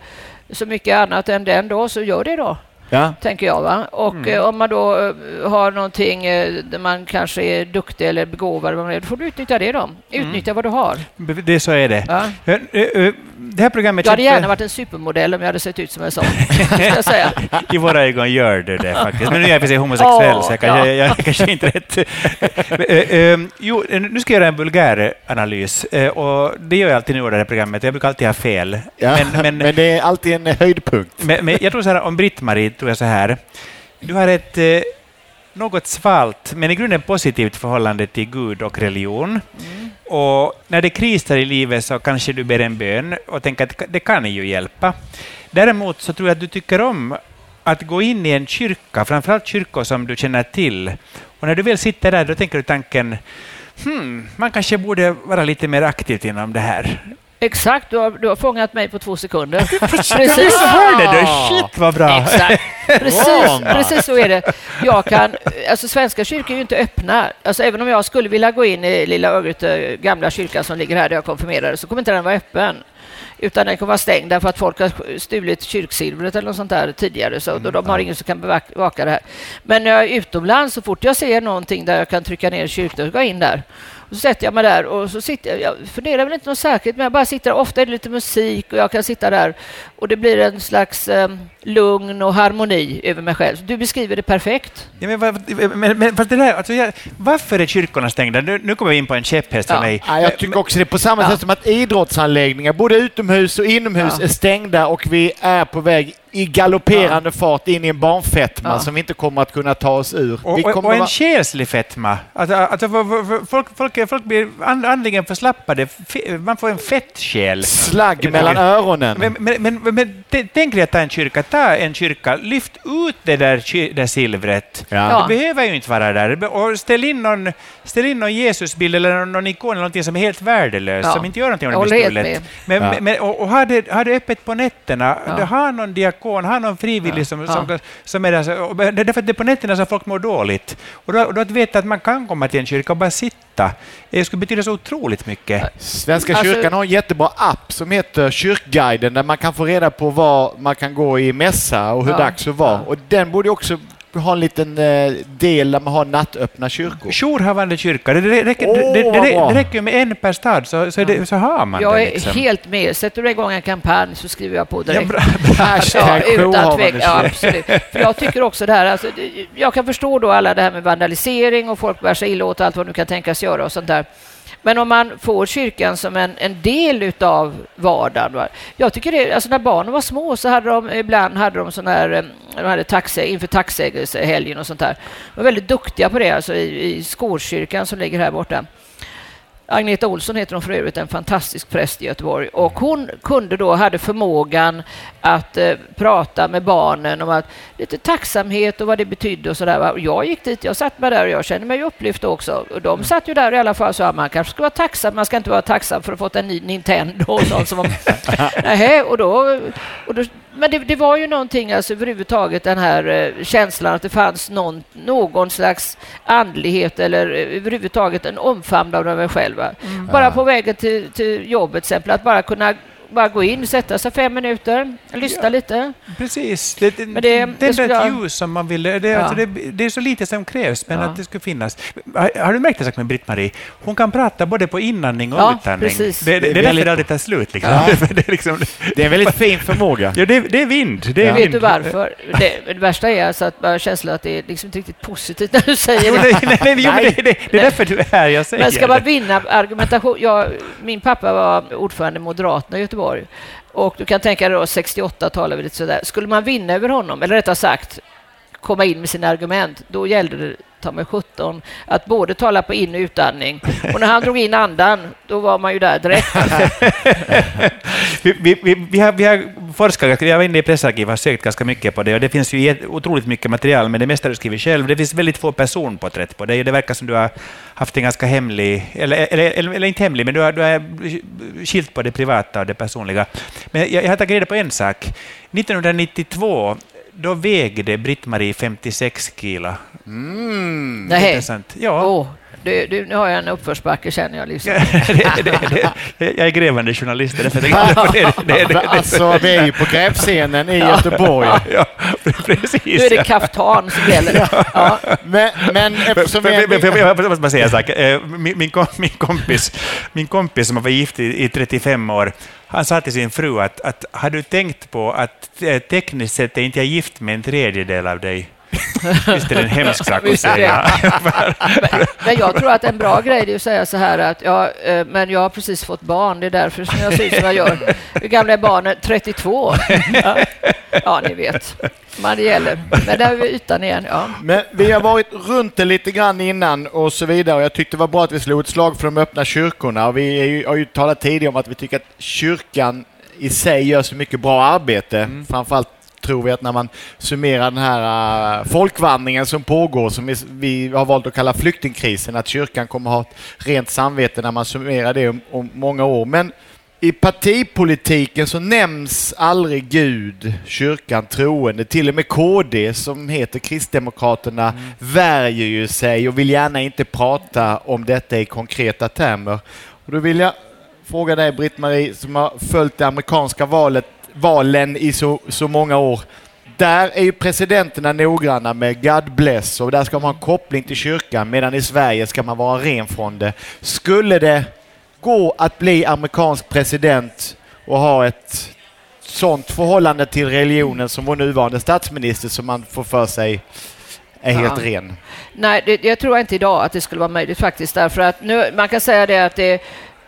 Speaker 1: så mycket annat än den då, så gör det då,
Speaker 3: Ja.
Speaker 1: tänker jag. Va? Och eh, om man då eh, har någonting eh, där man kanske är duktig eller begåvad, då får du utnyttja det då. Utnyttja vad du har.
Speaker 2: Det, så är det.
Speaker 1: Ja.
Speaker 2: Det här programmet...
Speaker 1: Du hade gärna varit en supermodell om jag hade sett ut som en sån, jag. <laughs>
Speaker 2: I våra ögon gör du det faktiskt. Men nu är jag för sig homosexuell, <laughs>
Speaker 1: Åh,
Speaker 2: så jag kanske,
Speaker 1: ja.
Speaker 2: jag, jag kanske inte rätt. <laughs> Jo, nu ska jag göra en vulgär analys. Och det gör jag alltid nu i det här programmet. Jag brukar alltid ha fel.
Speaker 3: Ja.
Speaker 2: Men, men,
Speaker 3: Men, det är alltid en höjdpunkt.
Speaker 2: Men, men jag tror så här, om Britt-Marie tror jag så här. Du har ett eh, något svalt, men i grunden positivt förhållande till Gud och religion. Och när det krisar i livet så kanske du ber en bön och tänker att det kan ju hjälpa. Däremot så tror jag att du tycker om att gå in i en kyrka, framförallt kyrkor som du känner till. Och när du väl sitter där, då tänker du tanken Hmm, man kanske borde vara lite mer aktivt inom det här.
Speaker 1: Exakt, du har, du har fångat mig på två sekunder. <laughs>
Speaker 2: Precis,
Speaker 1: Precis.
Speaker 2: hörde du? Shit vad bra!
Speaker 1: Exakt. Precis,
Speaker 3: Bra.
Speaker 1: precis så är det. Jag kan, alltså Svenska kyrkor är ju inte öppna. Alltså även om jag skulle vilja gå in i lilla Örgryte gamla kyrkan som ligger här där jag konfirmerade så kommer inte den vara öppen. Utan den kommer vara stängd därför att folk har stulit kyrksilvret eller något sånt där tidigare. Så då de har ingen som kan bevaka det här. Men när jag är utomlands, så fort jag ser någonting där jag kan trycka ner kyrkdörren, går jag in där. Och så sätter jag mig där och så sitter jag, jag funderar väl inte något särskilt, men jag bara sitter där. Ofta är det lite musik och jag kan sitta där och det blir en slags eh, lugn och harmoni över mig själv. Du beskriver det perfekt.
Speaker 2: Ja, men, vad- men, men, fast det där, alltså jag, varför är kyrkorna stängda? Nu, nu kommer vi in på en käpphäst för
Speaker 1: Ja.
Speaker 2: mig.
Speaker 3: Ja, jag tycker också det är på samma
Speaker 1: Ja.
Speaker 3: sätt som att idrottsanläggningar, både utomhus och inomhus,
Speaker 1: Ja.
Speaker 3: är stängda och vi är på väg i galopperande fart in i en barnfetma
Speaker 1: Ja.
Speaker 3: som vi inte kommer att kunna ta oss ur.
Speaker 2: Och, och, och en
Speaker 3: vara-
Speaker 2: själslig fetma. Alltså, alltså, för- för- för- folk, folk, folk blir and, andligen förslappade. Man får en fettsjäl.
Speaker 3: slagg mellan öronen.
Speaker 2: Men, men, men, men tänk dig att ta en kyrka. Ta en kyrka, lyft ut det där, där silvret.
Speaker 3: Ja.
Speaker 2: Det behöver ju inte vara där. Och ställ in någon, ställ in någon Jesusbild eller någon, ikon eller någonting som är helt värdelös,
Speaker 1: Ja.
Speaker 2: som inte gör någonting om det blir stulet. Men,
Speaker 3: Ja.
Speaker 2: men, och, och ha, det, ha det öppet på nätterna.
Speaker 1: Ja.
Speaker 2: Ha någon diakon, ha någon frivillig
Speaker 1: Ja.
Speaker 2: som,
Speaker 1: Ja.
Speaker 2: som, som är där. Så, och, det är därför att det är på nätterna som folk mår dåligt. Och då, och då att veta att man kan komma till en kyrka och bara sitta, det skulle betyda så otroligt mycket.
Speaker 3: Svenska
Speaker 1: Alltså-
Speaker 3: kyrkan har en jättebra app som heter Kyrkguiden där man kan få reda på var man kan gå i mässa och hur
Speaker 1: Ja.
Speaker 3: dags det var.
Speaker 1: Ja.
Speaker 3: Och den borde också ha en liten eh, del där man har nattöppna kyrkor.
Speaker 2: Jourhavande kyrka, det, räcker,
Speaker 3: Åh,
Speaker 2: det, det, det, räcker med en per stad så, så, är det, så har man
Speaker 1: Jag
Speaker 2: det.
Speaker 1: är
Speaker 2: Liksom.
Speaker 1: helt med. Sätter du igång en kampanj så skriver jag på
Speaker 2: Ja,
Speaker 1: direkt.
Speaker 2: bra,
Speaker 3: Hashtag <laughs>
Speaker 1: Ja, utan tvekan. Ja, absolut. För jag tycker också det här, alltså, jag kan förstå då alla det här med vandalisering och folk bär sig illa åt allt vad du kan tänkas göra och sånt där. Men om man får kyrkan som en, en del av vardagen. Va? Jag tycker det, alltså när barnen var små så hade de ibland hade de sån här, eh, de hade taxe, inför tacksägelsehelgen och sånt där. De var väldigt duktiga på det alltså i, i Skårkyrkan som ligger här borta. Agneta Olsson heter hon för övrigt, en fantastisk präst i Göteborg. Och hon kunde då, hade förmågan att eh, prata med barnen om att lite tacksamhet och vad det betydde och sådär. Jag gick dit, jag satt med där och jag kände mig upplyft också. Och de satt ju där i alla fall och sa att man kanske ska vara tacksam, man ska inte vara tacksam för att ha fått en ny Nintendo och sånt. Som <laughs> Nähä, och då, och då men det, det, var ju någonting, alltså överhuvudtaget den här eh, känslan att det fanns någon, någon slags andlighet eller eh, överhuvudtaget en omfamnande av mig själv. Mm. Bara på vägen till, till jobbet, exempel, att bara kunna bara gå in, sätta sig fem minuter, lyssna ja, lite.
Speaker 2: Precis. Det, det, men det, det, det är ett ljus som man vill... Det, ja. alltså det, det, är så lite som krävs, men ja. att det ska finnas. Har, har du märkt en sak med Britt-Marie? Hon kan prata både på inandning och ja, utandning.
Speaker 1: Precis.
Speaker 2: Det, det, det är därför det aldrig tar slut. Liksom. Ja. <laughs>
Speaker 3: det, är liksom, det är en väldigt fin förmåga.
Speaker 2: Ja, det, det är vind. Det är
Speaker 1: ja.
Speaker 2: vind.
Speaker 1: Vet du varför? Det, det värsta är alltså att man känslan att det är liksom inte riktigt positivt när du säger det.
Speaker 2: nej, nej, nej, nej. Det, det, är därför du är här, jag säger
Speaker 1: Men ska man vinna argumentation... Jag, min pappa var ordförande i Moderaterna i Göteborg. Och du kan tänka dig då 68 talar vi lite sådär. Skulle man vinna över honom, eller rättare sagt komma in med sina argument, då gällde det ta mig 17 att både tala på in och utandning. Och när han drog in andan, då var man ju där direkt. <laughs>
Speaker 2: vi, vi, vi, vi, har, vi har forskat, var inne i pressarkivet och sökt ganska mycket på det och det finns ju otroligt mycket material, men det mesta har du skrivit själv. Det finns väldigt få personporträtt på dig och det verkar som du har haft en ganska hemlig, eller, eller, eller, eller inte hemlig, men du har, du har skilt på det privata och det personliga. Men jag, jag har tagit reda på en sak. 1992 då vägde Britt-Marie 56 kilo.
Speaker 1: Mm. Nej. Intressant. Ja. Oh. Du, du, nu har jag en uppförsbacke känner jag. Liksom. <laughs>
Speaker 2: det, det, det, jag är grävande journalist.
Speaker 3: alltså, vi är ju på grävscenen i Göteborg. <laughs>
Speaker 2: Ja, precis. Nu
Speaker 1: är det kaftan som gäller. Ja.
Speaker 3: Men, men eftersom vi...
Speaker 2: Jag måste bara säga en sak. Eh, min, min, min, kompis, min kompis som var gift i, i 35 år, han sa till sin fru att, att har du tänkt på att eh, tekniskt sett är inte jag gift med en tredjedel av dig? <laughs> Visst är det en hemsk sak att säga.
Speaker 1: men, <laughs> men, jag tror att en bra grej är att säga så här att ja, eh, men jag har precis fått barn, det är därför som jag ser ut som jag gör. <laughs> Hur gamla är barnen? 32. Ja, ja ni vet vad det gäller. Men där är vi ytan igen. Ja.
Speaker 3: Men vi har varit runt det lite grann innan och så vidare. Och jag tyckte det var bra att vi slog ett slag för de öppna kyrkorna. Och vi ju, har ju talat tidigare om att vi tycker att kyrkan i sig gör så mycket bra arbete. Mm. Framförallt tror vi att när man summerar den här uh, folkvandringen som pågår, som vi har valt att kalla flyktingkrisen, att kyrkan kommer ha ett rent samvete när man summerar det om, om många år. Men i partipolitiken så nämns aldrig Gud, kyrkan, troende. Till och med KD som heter Kristdemokraterna mm. värjer ju sig och vill gärna inte prata om detta i konkreta termer. Och då vill jag fråga dig Britt-Marie som har följt det amerikanska valet valen i så, så många år. Där är ju presidenterna noggranna med God bless och där ska man ha koppling till kyrkan medan i Sverige ska man vara ren från det. Skulle det gå att bli amerikansk president och ha ett sånt förhållande till religionen som vår nuvarande statsminister som man får för sig är helt ja. ren?
Speaker 1: Nej, det, jag tror inte idag att det skulle vara möjligt faktiskt därför att nu, man kan säga det att det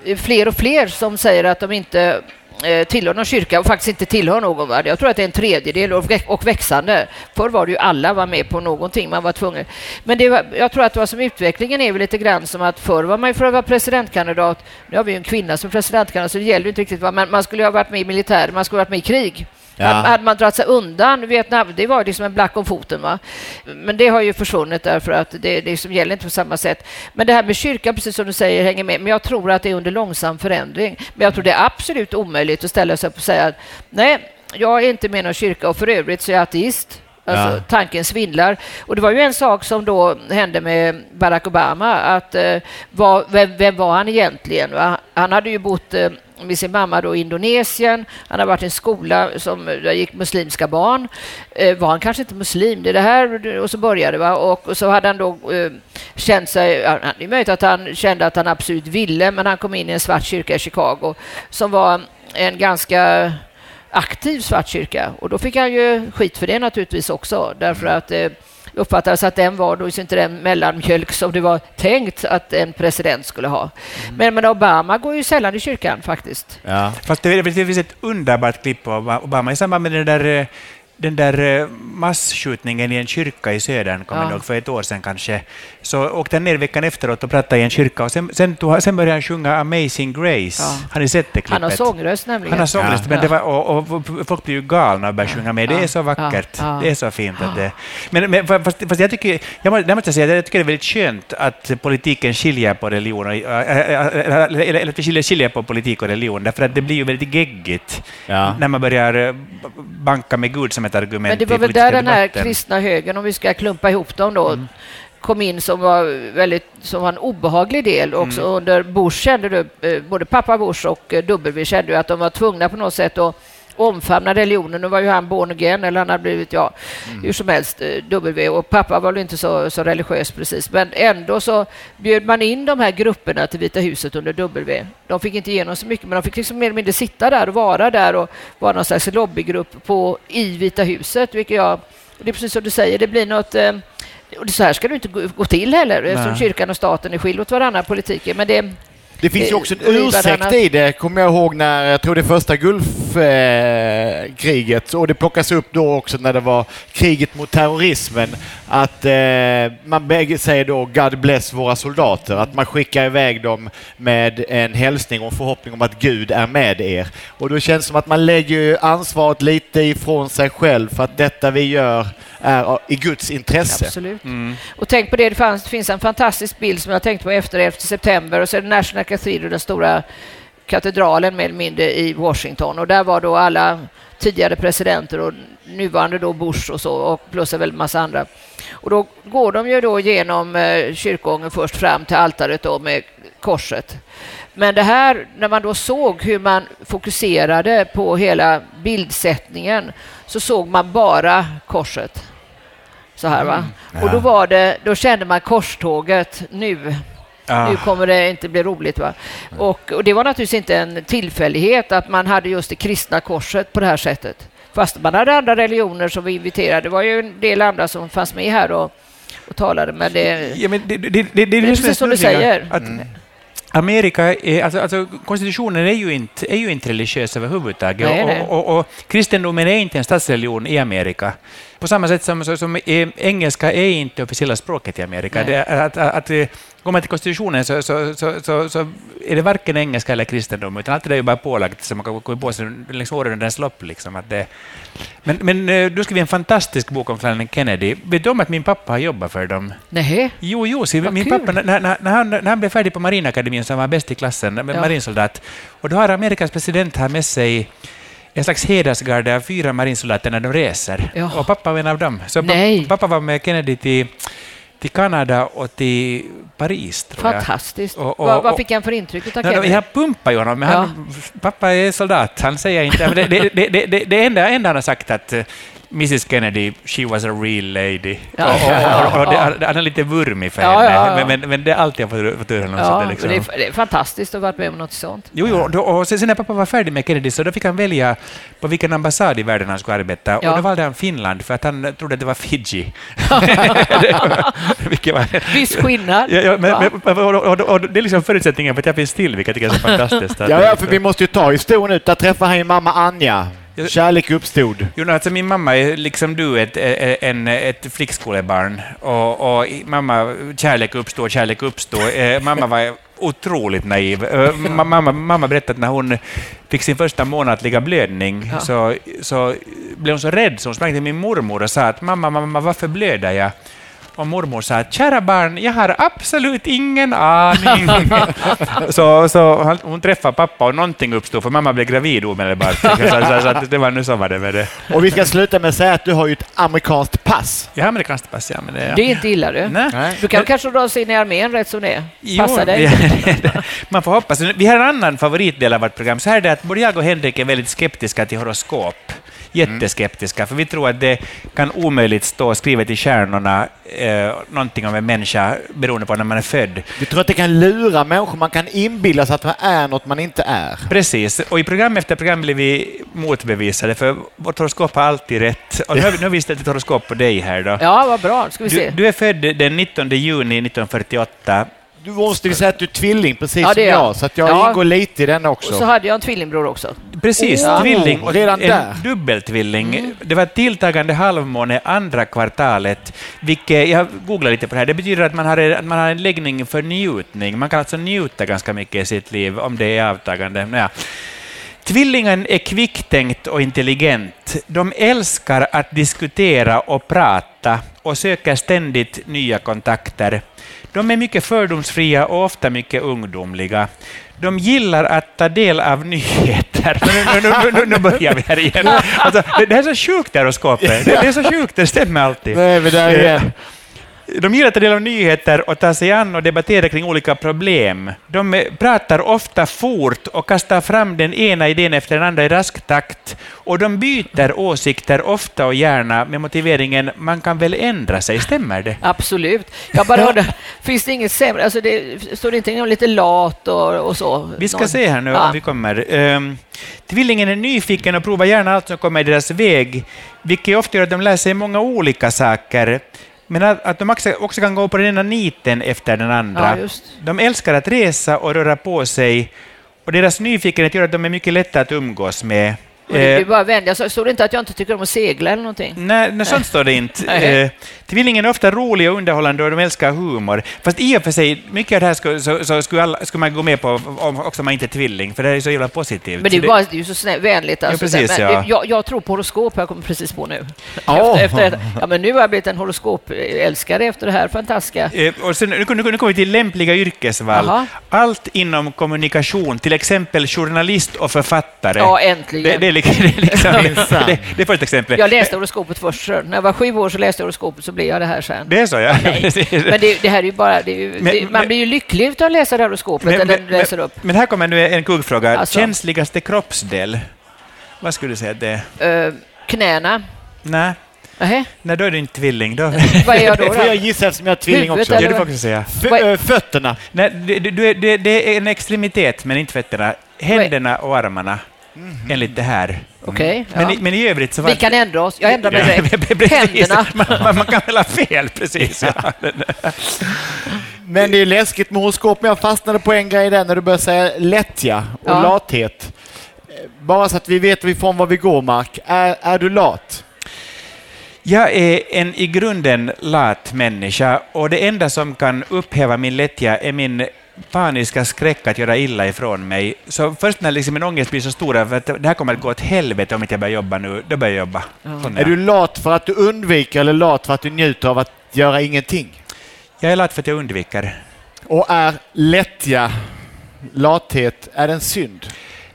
Speaker 1: är fler och fler som säger att de inte Eh, tillhör någon kyrka och faktiskt inte tillhör någon. Va? Jag tror att det är en tredjedel och växande. Förr var det ju alla var med på någonting, man var tvungen. Men det var, jag tror att vad som utvecklingen är väl lite grann som att förr var man för att vara presidentkandidat, nu har vi ju en kvinna som presidentkandidat så det gäller inte riktigt, men man skulle ha varit med i militär, man skulle ha varit med i krig. Ja. Hade man dragit sig undan Vietnam, det var liksom en black om foten. Va? Men det har ju försvunnit därför att det, det liksom gäller inte på samma sätt. Men det här med kyrkan, precis som du säger, hänger med. Men jag tror att det är under långsam förändring. Men jag tror det är absolut omöjligt att ställa sig upp och säga att nej, jag är inte med i någon kyrka och för övrigt så är jag ateist. Alltså, ja. Tanken svindlar. Och det var ju en sak som då hände med Barack Obama, att eh, var, vem, vem, var han egentligen? Han hade ju bott eh, med sin mamma då i Indonesien. Han har varit i en skola som där gick muslimska barn. Eh, var han kanske inte muslim? Det är det här och så började det. Och, och, så hade han då eh, känt sig... Ja, det är möjligt att han kände att han absolut ville, men han kom in i en svart kyrka i Chicago som var en ganska aktiv svart kyrka. Och då fick han ju skit för det naturligtvis också, därför att eh, uppfattades att den var då inte den mellanmjölk som det var tänkt att en president skulle ha. Mm. Men, men Obama går ju sällan i kyrkan faktiskt.
Speaker 2: Ja. Fast det, det finns ett underbart klipp på Obama i samband med den där eh, den där eh, massskjutningen i en kyrka i södern, kommer ja. ihåg, för ett år sedan kanske, så åkte han ner veckan efteråt och pratade i en kyrka och sen, sen, tog, sen började han sjunga Amazing Grace. Ja. Har ni sett det klippet?
Speaker 1: Han har sångröst nämligen.
Speaker 2: Han har sångröst, ja. men det var, och, och, folk blir ju galna och börjar sjunga med. Det är så vackert. Det är så fint. Att det, men, men fast, fast jag tycker, jag måste, jag måste säga, jag tycker det är väldigt skönt att politiken skiljer på religion, och, eller att vi skiljer, skiljer på politik och religion, därför att det blir ju väldigt geggigt när man börjar banka med Gud som ett argument
Speaker 1: Men det var väl där den här kristna högern, om vi ska klumpa ihop dem då, mm. kom in som var, väldigt, som var en obehaglig del. Också mm. under Bush kände du, eh, både pappa Bush och eh, W kände att de var tvungna på något sätt att omfamna religionen. Nu var ju han born again, eller han hade blivit, ja, mm. hur som helst, eh, W. Och pappa var väl inte så, så religiös precis, men ändå så bjöd man in de här grupperna till Vita huset under W. De fick inte igenom så mycket, men de fick liksom mer eller mindre sitta där och vara där och vara någon slags lobbygrupp på, i Vita huset, vilket jag... Det är precis som du säger, det blir något... Eh, och så här ska det inte gå till heller, eftersom kyrkan och staten är skilda åt varandra politiken. Men det,
Speaker 3: det finns ju också en ursäkt i det, kommer jag ihåg när, jag tror det första Gulfkriget, och det plockas upp då också när det var kriget mot terrorismen, att eh, man bägge säger då God bless våra soldater, att man skickar iväg dem med en hälsning och förhoppning om att Gud är med er. Och då känns det som att man lägger ansvaret lite ifrån sig själv för att detta vi gör är i Guds intresse.
Speaker 1: Absolut. Mm. Och tänk på det, det, fanns, det finns en fantastisk bild som jag tänkte på efter 11 september och så är det National Cathedral, den stora katedralen mer eller mindre i Washington och där var då alla tidigare presidenter och nuvarande då Bush och så och plus en massa andra. Och då går de ju då genom eh, kyrkogången först fram till altaret då med korset. Men det här, när man då såg hur man fokuserade på hela bildsättningen så såg man bara korset. Så här va. Mm. Ja. Och då var det, då kände man korståget nu. Ah. Nu kommer det inte bli roligt. Va? Och, och, det var naturligtvis inte en tillfällighet att man hade just det kristna korset på det här sättet. Fast man hade andra religioner som vi inviterade. Det var ju en del andra som fanns med här och, och talade. Men det,
Speaker 2: ja, men det, det, det, det, det är precis som du säger. Att, mm. Amerika är, alltså, alltså, konstitutionen är ju inte, är ju inte religiös överhuvudtaget. Nej, nej. Och, och, och, kristendomen är inte en statsreligion i Amerika. På samma sätt som, som, som engelska är inte officiella språket i Amerika. Det, att, att, att, går man till konstitutionen så, så, så, så, så är det varken engelska eller kristendom, utan allt det är ju bara pålagt som man kan gå på sig längs årens lopp. Liksom, att det, men, men eh, du skrev en fantastisk bok om Franklin Kennedy. Vet du om att min pappa har jobbat för dem?
Speaker 1: Nej.
Speaker 2: Jo, jo så min kul. pappa, när, när, när, han, när han blev färdig på Marinakademin, så han var bäst i klassen, ja. marinsoldat, och då har Amerikas president här med sig en slags hedersgarde av fyra marinsoldater när de reser. Ja. Och pappa var en av dem. Så
Speaker 1: Nej.
Speaker 2: pappa var med Kennedy till till Kanada och till Paris.
Speaker 1: Tror Fantastiskt. Och, och, vad, vad fick han för intryck av Kennedy?
Speaker 2: Jag pumpar ju honom. Ja. pappa är soldat, han säger inte... Det, det, det, det, det enda, enda han har sagt att Mrs Kennedy, she was a real lady. Ja. Och, och, och, det, han är lite vurmig för henne, ja, ja. Men, men det är allt jag får, fått höra.
Speaker 1: Ja, det, liksom. det, är, det är fantastiskt att ha varit med om något sånt.
Speaker 2: Jo, jo då, och sen när pappa var färdig med Kennedy så då fick han välja på vilken ambassad i världen han skulle arbeta. Och då valde han Finland för att han trodde att det var Fiji. <laughs>
Speaker 1: Viss skillnad.
Speaker 2: Ja, men, men, och, och, det är liksom förutsättningen för att jag finns till, vilket jag tycker är så <laughs> fantastiskt.
Speaker 3: ja, ja, för vi måste ju ta historien ut. Där träffar han ju mamma Anja. Kärlek uppstod.
Speaker 2: Jo, alltså min mamma är liksom du ett, en, ett flickskolebarn. Och, och mamma, kärlek uppstår, kärlek uppstår. Eh, mamma var otroligt naiv. Eh, mamma, mamma berättade att när hon fick sin första månatliga blödning ja. så, så blev hon så rädd så hon sprang till min mormor och sa att mamma, mamma, varför blöder jag? Och mormor sa att kära barn, jag har absolut ingen aning. <laughs> så så hon träffade pappa och någonting uppstod, för mamma blev gravid omedelbart. så, så, så att det var nu så var det med det.
Speaker 3: Och vi ska sluta med att säga att du har ju ett amerikanskt pass.
Speaker 2: Jag har amerikanskt pass, ja. Men det, ja.
Speaker 1: det är inte illa du. Nej. Du kan kanske dras in i armén rätt som det är. Passa dig.
Speaker 2: Man får hoppas. Vi har en annan favoritdel av vårt program. Så här är det att både jag och Henrik är väldigt skeptiska till horoskop. Jätteskeptiska, för vi tror att det kan omöjligt stå skrivet i stjärnorna eh, någonting om en människa beroende på när man är född.
Speaker 3: Vi tror att det kan lura människor, man kan inbilla sig att man är något man inte är.
Speaker 2: Precis, och i program efter program blir vi motbevisade, för vårt horoskop har alltid rätt. Och nu har vi, nu har vi ställt ett horoskop på dig här då.
Speaker 1: Ja, vad bra. Ska vi
Speaker 2: Du,
Speaker 1: se.
Speaker 2: du är född den 19 juni 1948.
Speaker 3: Du måste ju säga att du är tvilling, precis
Speaker 1: Ja, det
Speaker 3: som
Speaker 1: är jag.
Speaker 3: jag, så att jag
Speaker 1: Ja.
Speaker 3: ingår lite i den
Speaker 1: Och
Speaker 3: också.
Speaker 1: så hade jag en tvillingbror också.
Speaker 2: Precis,
Speaker 3: Oh,
Speaker 2: tvilling. Och
Speaker 3: redan
Speaker 2: en
Speaker 3: där.
Speaker 2: dubbeltvilling. Det var tilltagande halvmåne andra kvartalet, vilket, jag googlade lite på det här, det betyder att man, har, en- att man har en läggning för njutning. Man kan alltså njuta ganska mycket i sitt liv om det är avtagande. Naja. Tvillingen är kvicktänkt och intelligent. De älskar att diskutera och prata och söker ständigt nya kontakter. De är mycket fördomsfria och ofta mycket ungdomliga. De gillar att ta del av nyheter. <laughs> Nu, nu, nu, nu, nu börjar vi här igen. Alltså, det, det är så sjukt, det här horoskopet. Det, det är så sjukt, det stämmer alltid.
Speaker 3: Nu är vi där igen.
Speaker 2: De gillar att ta del av nyheter och ta sig an och debattera kring olika problem. De pratar ofta fort och kastar fram den ena idén efter den andra i rask takt. Och de byter åsikter ofta och gärna med motiveringen ”man kan väl ändra sig”. Stämmer det?
Speaker 1: Absolut. Jag bara undrar, <laughs> finns det inget sämre? Alltså det, står det inte om lite lat och, och så?
Speaker 2: Vi ska
Speaker 1: Någon-
Speaker 2: se här nu
Speaker 1: Ja.
Speaker 2: om vi kommer. Um, tvillingen är nyfiken och provar gärna allt som kommer i deras väg, vilket ofta gör att de lär sig många olika saker. Men att, att de också, kan gå på den ena niten efter den andra.
Speaker 1: Ja.
Speaker 2: De älskar att resa och röra på sig och deras nyfikenhet gör att de är mycket lätta att umgås med.
Speaker 1: Det
Speaker 2: Eh,
Speaker 1: blir bara vänliga. Så Står det inte att jag inte tycker om att segla eller någonting?
Speaker 2: Nej, nej, sånt står det inte. <laughs> Eh, tvillingen är ofta rolig och underhållande och de älskar humor. Fast i och för sig, mycket av det här skulle, så, så skulle, alla, skulle man gå med på om också om man inte är tvilling, för det är så jävla positivt.
Speaker 1: Men det är bara, det är ju så snä, vänligt. Alltså,
Speaker 2: Ja, precis,
Speaker 1: men
Speaker 2: ja.
Speaker 1: jag, jag tror på horoskop, jag kommer precis på nu.
Speaker 3: Ja.
Speaker 1: Efter, efter, ja, men nu har jag blivit en horoskopälskare efter det här fantastiska.
Speaker 2: Eh, Och sen, nu, nu, nu kommer vi till lämpliga yrkesval.
Speaker 1: Jaha.
Speaker 2: Allt inom kommunikation, till exempel journalist och författare.
Speaker 1: Ja, äntligen.
Speaker 2: det, det, <laughs> det, är liksom, det, det är första exemplet.
Speaker 1: Jag läste horoskopet först. så När jag var sju år så läste jag horoskopet, så blev jag det här sen.
Speaker 2: Det är så, ja. Precis. <laughs>
Speaker 1: Men det, det här är ju bara... Det är ju,
Speaker 2: Men-
Speaker 1: det, man
Speaker 2: men-
Speaker 1: blir ju lycklig av att läsa det här horoskopet,
Speaker 2: Men-
Speaker 1: eller
Speaker 2: men-
Speaker 1: läser upp.
Speaker 2: Men här kommer nu en kuggfråga.
Speaker 1: Alltså.
Speaker 2: Känsligaste kroppsdel? Vad skulle du säga att det är?
Speaker 1: Uh, knäna.
Speaker 2: Nej, nej, då är du inte tvilling. Då... <laughs>
Speaker 1: vad är jag då?
Speaker 3: Det får jag
Speaker 1: då?
Speaker 3: gissa eftersom jag är tvilling
Speaker 1: Huvudet
Speaker 3: också.
Speaker 2: Ja, du får
Speaker 1: vad?
Speaker 2: också säga.
Speaker 3: F- ö, fötterna.
Speaker 2: Nej, är- det, det är en extremitet, men inte fötterna. Händerna och armarna, enligt det här.
Speaker 1: Okej,
Speaker 2: Men,
Speaker 1: ja.
Speaker 2: i, men i övrigt så var
Speaker 1: Vi kan ändra oss. Jag ändrar mig direkt. <laughs> <laughs> Händerna. <laughs>
Speaker 2: Man, man, kan väl ha fel, precis. Ja.
Speaker 3: Men det är läskigt med horoskop, men jag fastnade på en grej där när du började säga lättja och
Speaker 1: Ja.
Speaker 3: lathet. Bara så att vi vet ifrån var vi går, Mark. Är, är du lat?
Speaker 2: Jag är en i grunden lat människa och det enda som kan upphäva min lättja är min paniska skräck att göra illa ifrån mig. Så först när liksom min ångest blir så stor att det här kommer att gå åt helvete om inte jag börjar jobba nu, då börjar jag jobba. Sån
Speaker 3: Är du lat för att du undviker eller lat för att du njuter av att göra ingenting?
Speaker 2: Jag är lat för att jag undviker.
Speaker 3: Och är lättja, lathet, är en synd?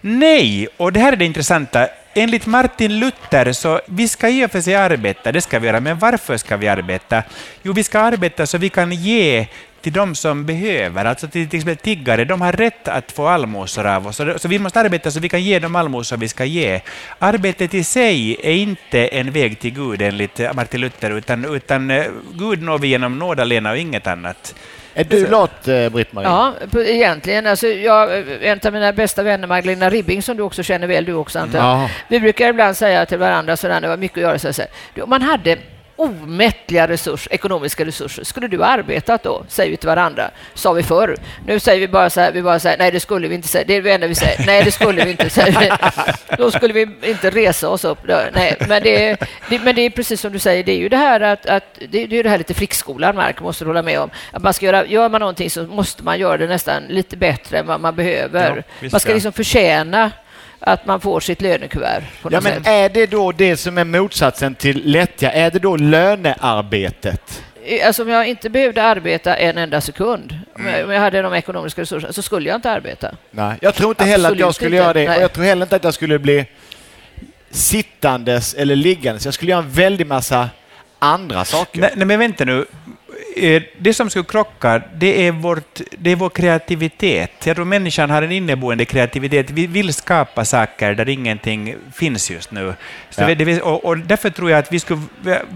Speaker 2: Nej, och det här är det intressanta. Enligt Martin Luther så vi ska i och för sig arbeta, det ska vi göra, men varför ska vi arbeta? Jo, vi ska arbeta så vi kan ge till de som behöver, alltså till, till exempel tiggare, de har rätt att få allmosor av oss, så, så vi måste arbeta så vi kan ge dem allmosor vi ska ge. Arbetet i sig är inte en väg till Gud enligt eh, Martin Luther, utan, utan eh, Gud når vi genom nåd alena och inget annat.
Speaker 3: Är du lat, eh, Britt-Marie?
Speaker 1: Ja, egentligen. Alltså, jag, en av mina bästa vänner, Magdalena Ribbing, som du också känner väl, du också antar jag.
Speaker 3: Ja.
Speaker 1: Vi brukar ibland säga till varandra, sådär, det var mycket att göra, så här, man hade omättliga resurser, ekonomiska resurser, skulle du ha arbetat då? Säger vi till varandra, sa vi förr. Nu säger vi bara så här, vi bara säger, nej det skulle vi inte säga, det är det enda vi säger, nej det skulle vi inte säga. Då skulle vi inte resa oss upp. Nej, men, det är, det, men det är precis som du säger, det är ju det här att, att det, det är det här lite flickskolan, Mark, måste du hålla med om. Att man ska göra, gör man någonting så måste man göra det nästan lite bättre än vad man behöver.
Speaker 2: Ja,
Speaker 1: man ska liksom förtjäna att man får sitt lönekuvert. På
Speaker 3: Ja, men
Speaker 1: sätt.
Speaker 3: är det då det som är motsatsen till lättja? Är det då lönearbetet?
Speaker 1: Alltså om jag inte behövde arbeta en enda sekund, om
Speaker 3: Mm.
Speaker 1: jag, om jag hade de ekonomiska resurserna, så skulle jag inte arbeta.
Speaker 3: Nej, jag tror inte heller att jag
Speaker 1: Absolut
Speaker 3: skulle
Speaker 1: inte.
Speaker 3: göra det.
Speaker 1: Nej.
Speaker 3: Och jag tror heller inte att jag skulle bli sittandes eller liggandes. Jag skulle göra en väldig massa andra saker.
Speaker 2: Nej, nej, men vänta nu. Eh, Det som skulle krocka, det är, vårt, det är vår kreativitet. Jag tror människan har en inneboende kreativitet. Vi vill skapa saker där ingenting finns just nu. Så
Speaker 3: Ja.
Speaker 2: det, och, och därför tror jag att vi skulle,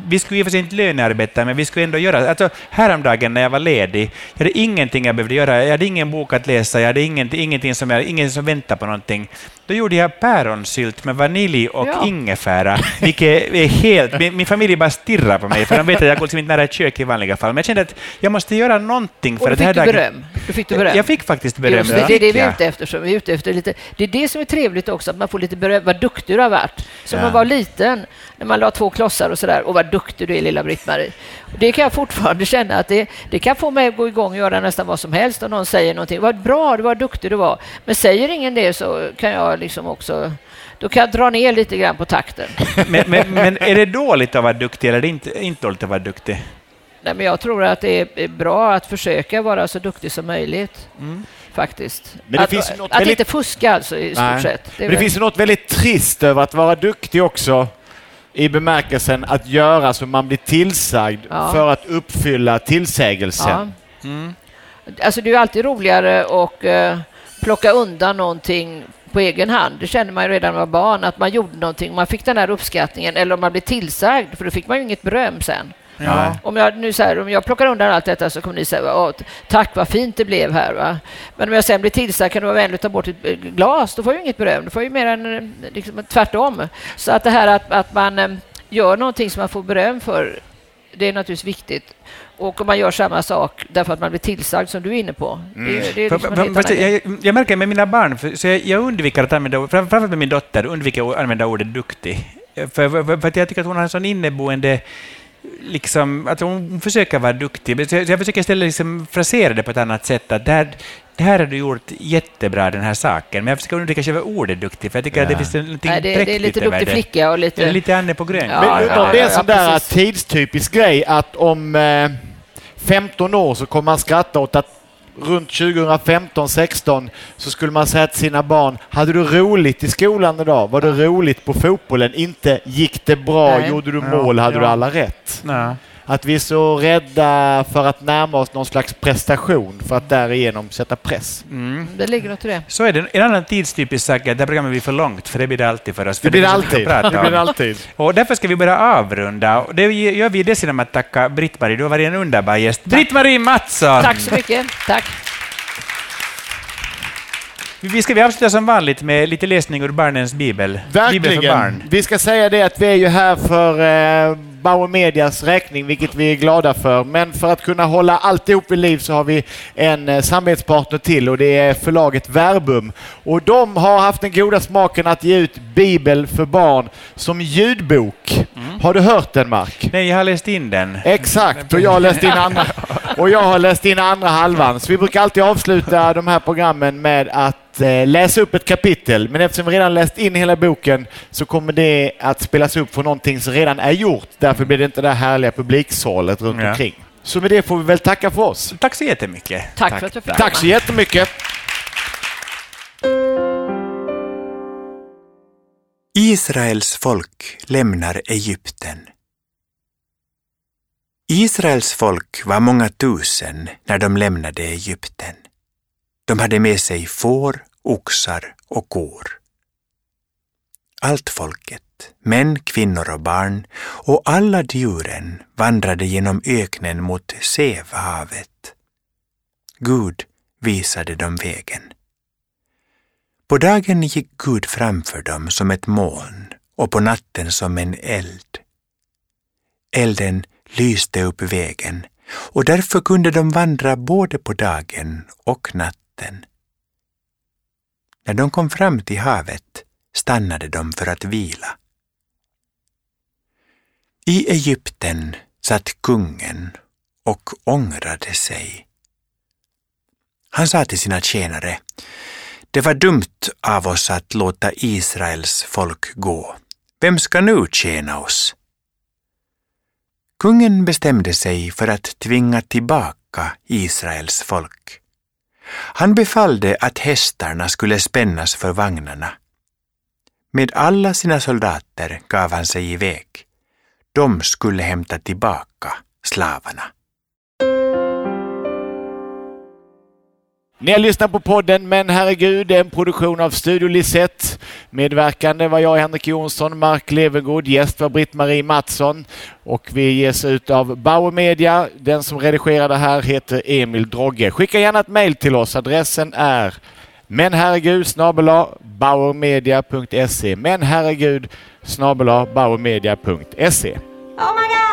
Speaker 2: vi skulle i och för sig inte lönearbeta, men vi skulle ändå göra... Alltså, häromdagen när jag var ledig, jag hade ingenting jag behövde göra. Jag hade ingen bok att läsa, jag hade ingenting, ingenting som, jag, ingen som väntade på någonting. Då gjorde jag päronsylt med vanilj och
Speaker 1: Ja.
Speaker 2: ingefära, vilket är helt... Min, min familj bara stirrar på mig, för de vet att jag går liksom inte nära ett kök i vanliga fall. Men kände att jag måste göra någonting för
Speaker 1: Och då fick
Speaker 2: här
Speaker 1: du
Speaker 2: dagen...
Speaker 1: beröm. Du fick du beröm.
Speaker 2: Jag fick faktiskt beröm.
Speaker 1: Just det, det är det vi är ute efter. Så vi är ute efter lite, det är det som är trevligt också, att man får lite beröm. Vad duktig du har varit. Som
Speaker 3: Ja.
Speaker 1: man var liten, när man la två klossar och sådär. Och vad duktig du är, lilla Britt-Marie. Det kan jag fortfarande känna att det, det kan få mig att gå igång och göra nästan vad som helst om någon säger någonting. Vad bra, du var duktig du var. Men säger ingen det så kan jag liksom också... Då kan jag dra ner lite grann på takten. <laughs>
Speaker 2: Men, men, men är det dåligt att vara duktig eller det inte, inte dåligt att vara duktig?
Speaker 1: Nej, men jag tror att det är bra att försöka vara så duktig som möjligt. Faktiskt.
Speaker 3: Men det
Speaker 1: att
Speaker 3: finns ju något
Speaker 1: att
Speaker 3: väldigt-
Speaker 1: inte fuska alltså, i stort
Speaker 3: Nej.
Speaker 1: sett.
Speaker 3: Men det finns ju något väldigt trist över att vara duktig också i bemärkelsen att göra så man blir tillsagd
Speaker 1: Ja.
Speaker 3: för att uppfylla tillsägelsen.
Speaker 1: Ja. Alltså det är alltid roligare att eh, plocka undan någonting på egen hand. Det kände man ju redan när man var barn, att man gjorde någonting, man fick den här uppskattningen, eller om man blev tillsagd, för då fick man ju inget beröm sen.
Speaker 2: Ja.
Speaker 1: Om jag, nu så här, om jag plockar undan allt detta så kommer ni säga "Åh, tack vad fint det blev här. Va? Men om jag sen blir tillsagd kan du vara vänlig att ta bort ett eh, glas, då får jag ju inget beröm. Du får ju mer än eh, liksom, tvärtom. Så att det här att, att man eh, gör någonting som man får beröm för, det är naturligtvis viktigt. Och om man gör samma sak därför att man blir tillsagd som du är inne på. Det, är- det är
Speaker 2: För-
Speaker 1: liksom
Speaker 2: för- jag, jag märker med mina barn, för, så jag, jag undviker att använda, fram- framförallt med min dotter, undviker att använda ordet duktig. För, för, för att jag tycker att hon har en sån inneboende Liksom, att hon försöker vara duktig. Så jag, försöker istället liksom frasera det på ett annat sätt. Att det, här, det här har du gjort jättebra, den här saken. Men jag försöker undvika själva ordet duktig, för jag tycker att det
Speaker 3: Ja.
Speaker 2: finns någonting
Speaker 1: Nej, det, det är
Speaker 2: präktigt
Speaker 1: lite
Speaker 2: över
Speaker 1: duktig flicka och lite...
Speaker 2: Det är lite Anne på grön.
Speaker 1: Ja,
Speaker 3: Men
Speaker 1: ja,
Speaker 3: det är en
Speaker 1: ja,
Speaker 3: sån där
Speaker 1: precis.
Speaker 3: tidstypisk grej att om eh, 15 år så kommer man skratta åt att runt 2015-16 så skulle man säga till sina barn, hade du roligt i skolan idag? Var det roligt på fotbollen? Inte gick det bra?
Speaker 1: Nej.
Speaker 3: Gjorde du
Speaker 2: Ja,
Speaker 3: mål? Hade
Speaker 2: ja.
Speaker 3: du alla rätt?
Speaker 2: Ja.
Speaker 3: Att vi är så rädda för att närma oss någon slags prestation för att därigenom sätta press.
Speaker 2: Mm.
Speaker 1: Det ligger något i det.
Speaker 2: Så är det. En annan tidstypisk sak är att det här programmet blir för långt, för det blir det alltid för oss.
Speaker 3: Det
Speaker 2: För
Speaker 3: blir det
Speaker 2: så mycket
Speaker 3: alltid. Det blir det alltid.
Speaker 2: Och därför ska vi börja avrunda. Det gör vi dels genom att tacka Britt-Marie. Du har varit en underbar gäst. Britt-Marie Mattsson!
Speaker 1: Tack så mycket. Tack.
Speaker 2: Vi ska vi avsluta som vanligt med lite läsning ur barnens bibel. Bibel för barn.
Speaker 3: Verkligen. Vi ska säga det att vi är ju här för eh, Bauer Medias räkning, vilket vi är glada för. Men för att kunna hålla alltihop vid liv så har vi en eh, samarbetspartner till och det är förlaget Verbum. Och de har haft den goda smaken att ge ut Bibel för barn som ljudbok. Har du hört den, Mark?
Speaker 2: Nej, jag har läst in den.
Speaker 3: Exakt, och jag har läst in andra, <laughs> och jag har läst in andra halvan. Så vi brukar alltid avsluta de här programmen med att eh, läsa upp ett kapitel. Men eftersom vi redan läst in hela boken så kommer det att spelas upp för någonting som redan är gjort. Därför blir det inte det här härliga publiksålet runt
Speaker 2: Ja.
Speaker 3: omkring. Så med det får vi väl tacka för oss.
Speaker 2: Tack så jättemycket.
Speaker 1: Tack, för att jag fick
Speaker 3: Tack så jättemycket.
Speaker 4: Israels folk lämnar Egypten. Israels folk var många tusen när de lämnade Egypten. De hade med sig får, oxar och kor. Allt folket, män, kvinnor och barn och alla djuren vandrade genom öknen mot Sevhavet. Gud visade dem vägen. På dagen gick Gud framför dem som ett moln och på natten som en eld. Elden lyste upp vägen och därför kunde de vandra både på dagen och natten. När de kom fram till havet stannade de för att vila. I Egypten satt kungen och ångrade sig. Han sa till sina tjänare det var dumt av oss att låta Israels folk gå. Vem ska nu tjäna oss? Kungen bestämde sig för att tvinga tillbaka Israels folk. Han befallde att hästarna skulle spännas för vagnarna. Med alla sina soldater gav han sig iväg. De skulle hämta tillbaka slavarna.
Speaker 3: Ni har lyssnat på podden Men herregud, en produktion av Studio Lisette. Medverkande var jag, Henrik Jonsson, Mark Levengood, gäst var Britt-Marie Mattsson och vi ges ut av Bauer Media. Den som redigerar det här heter Emil Drogge. Skicka gärna ett mejl till oss. Adressen är men herregud snabela bauermedia.se. Men herregud snabela bauermedia.se. Oh my God.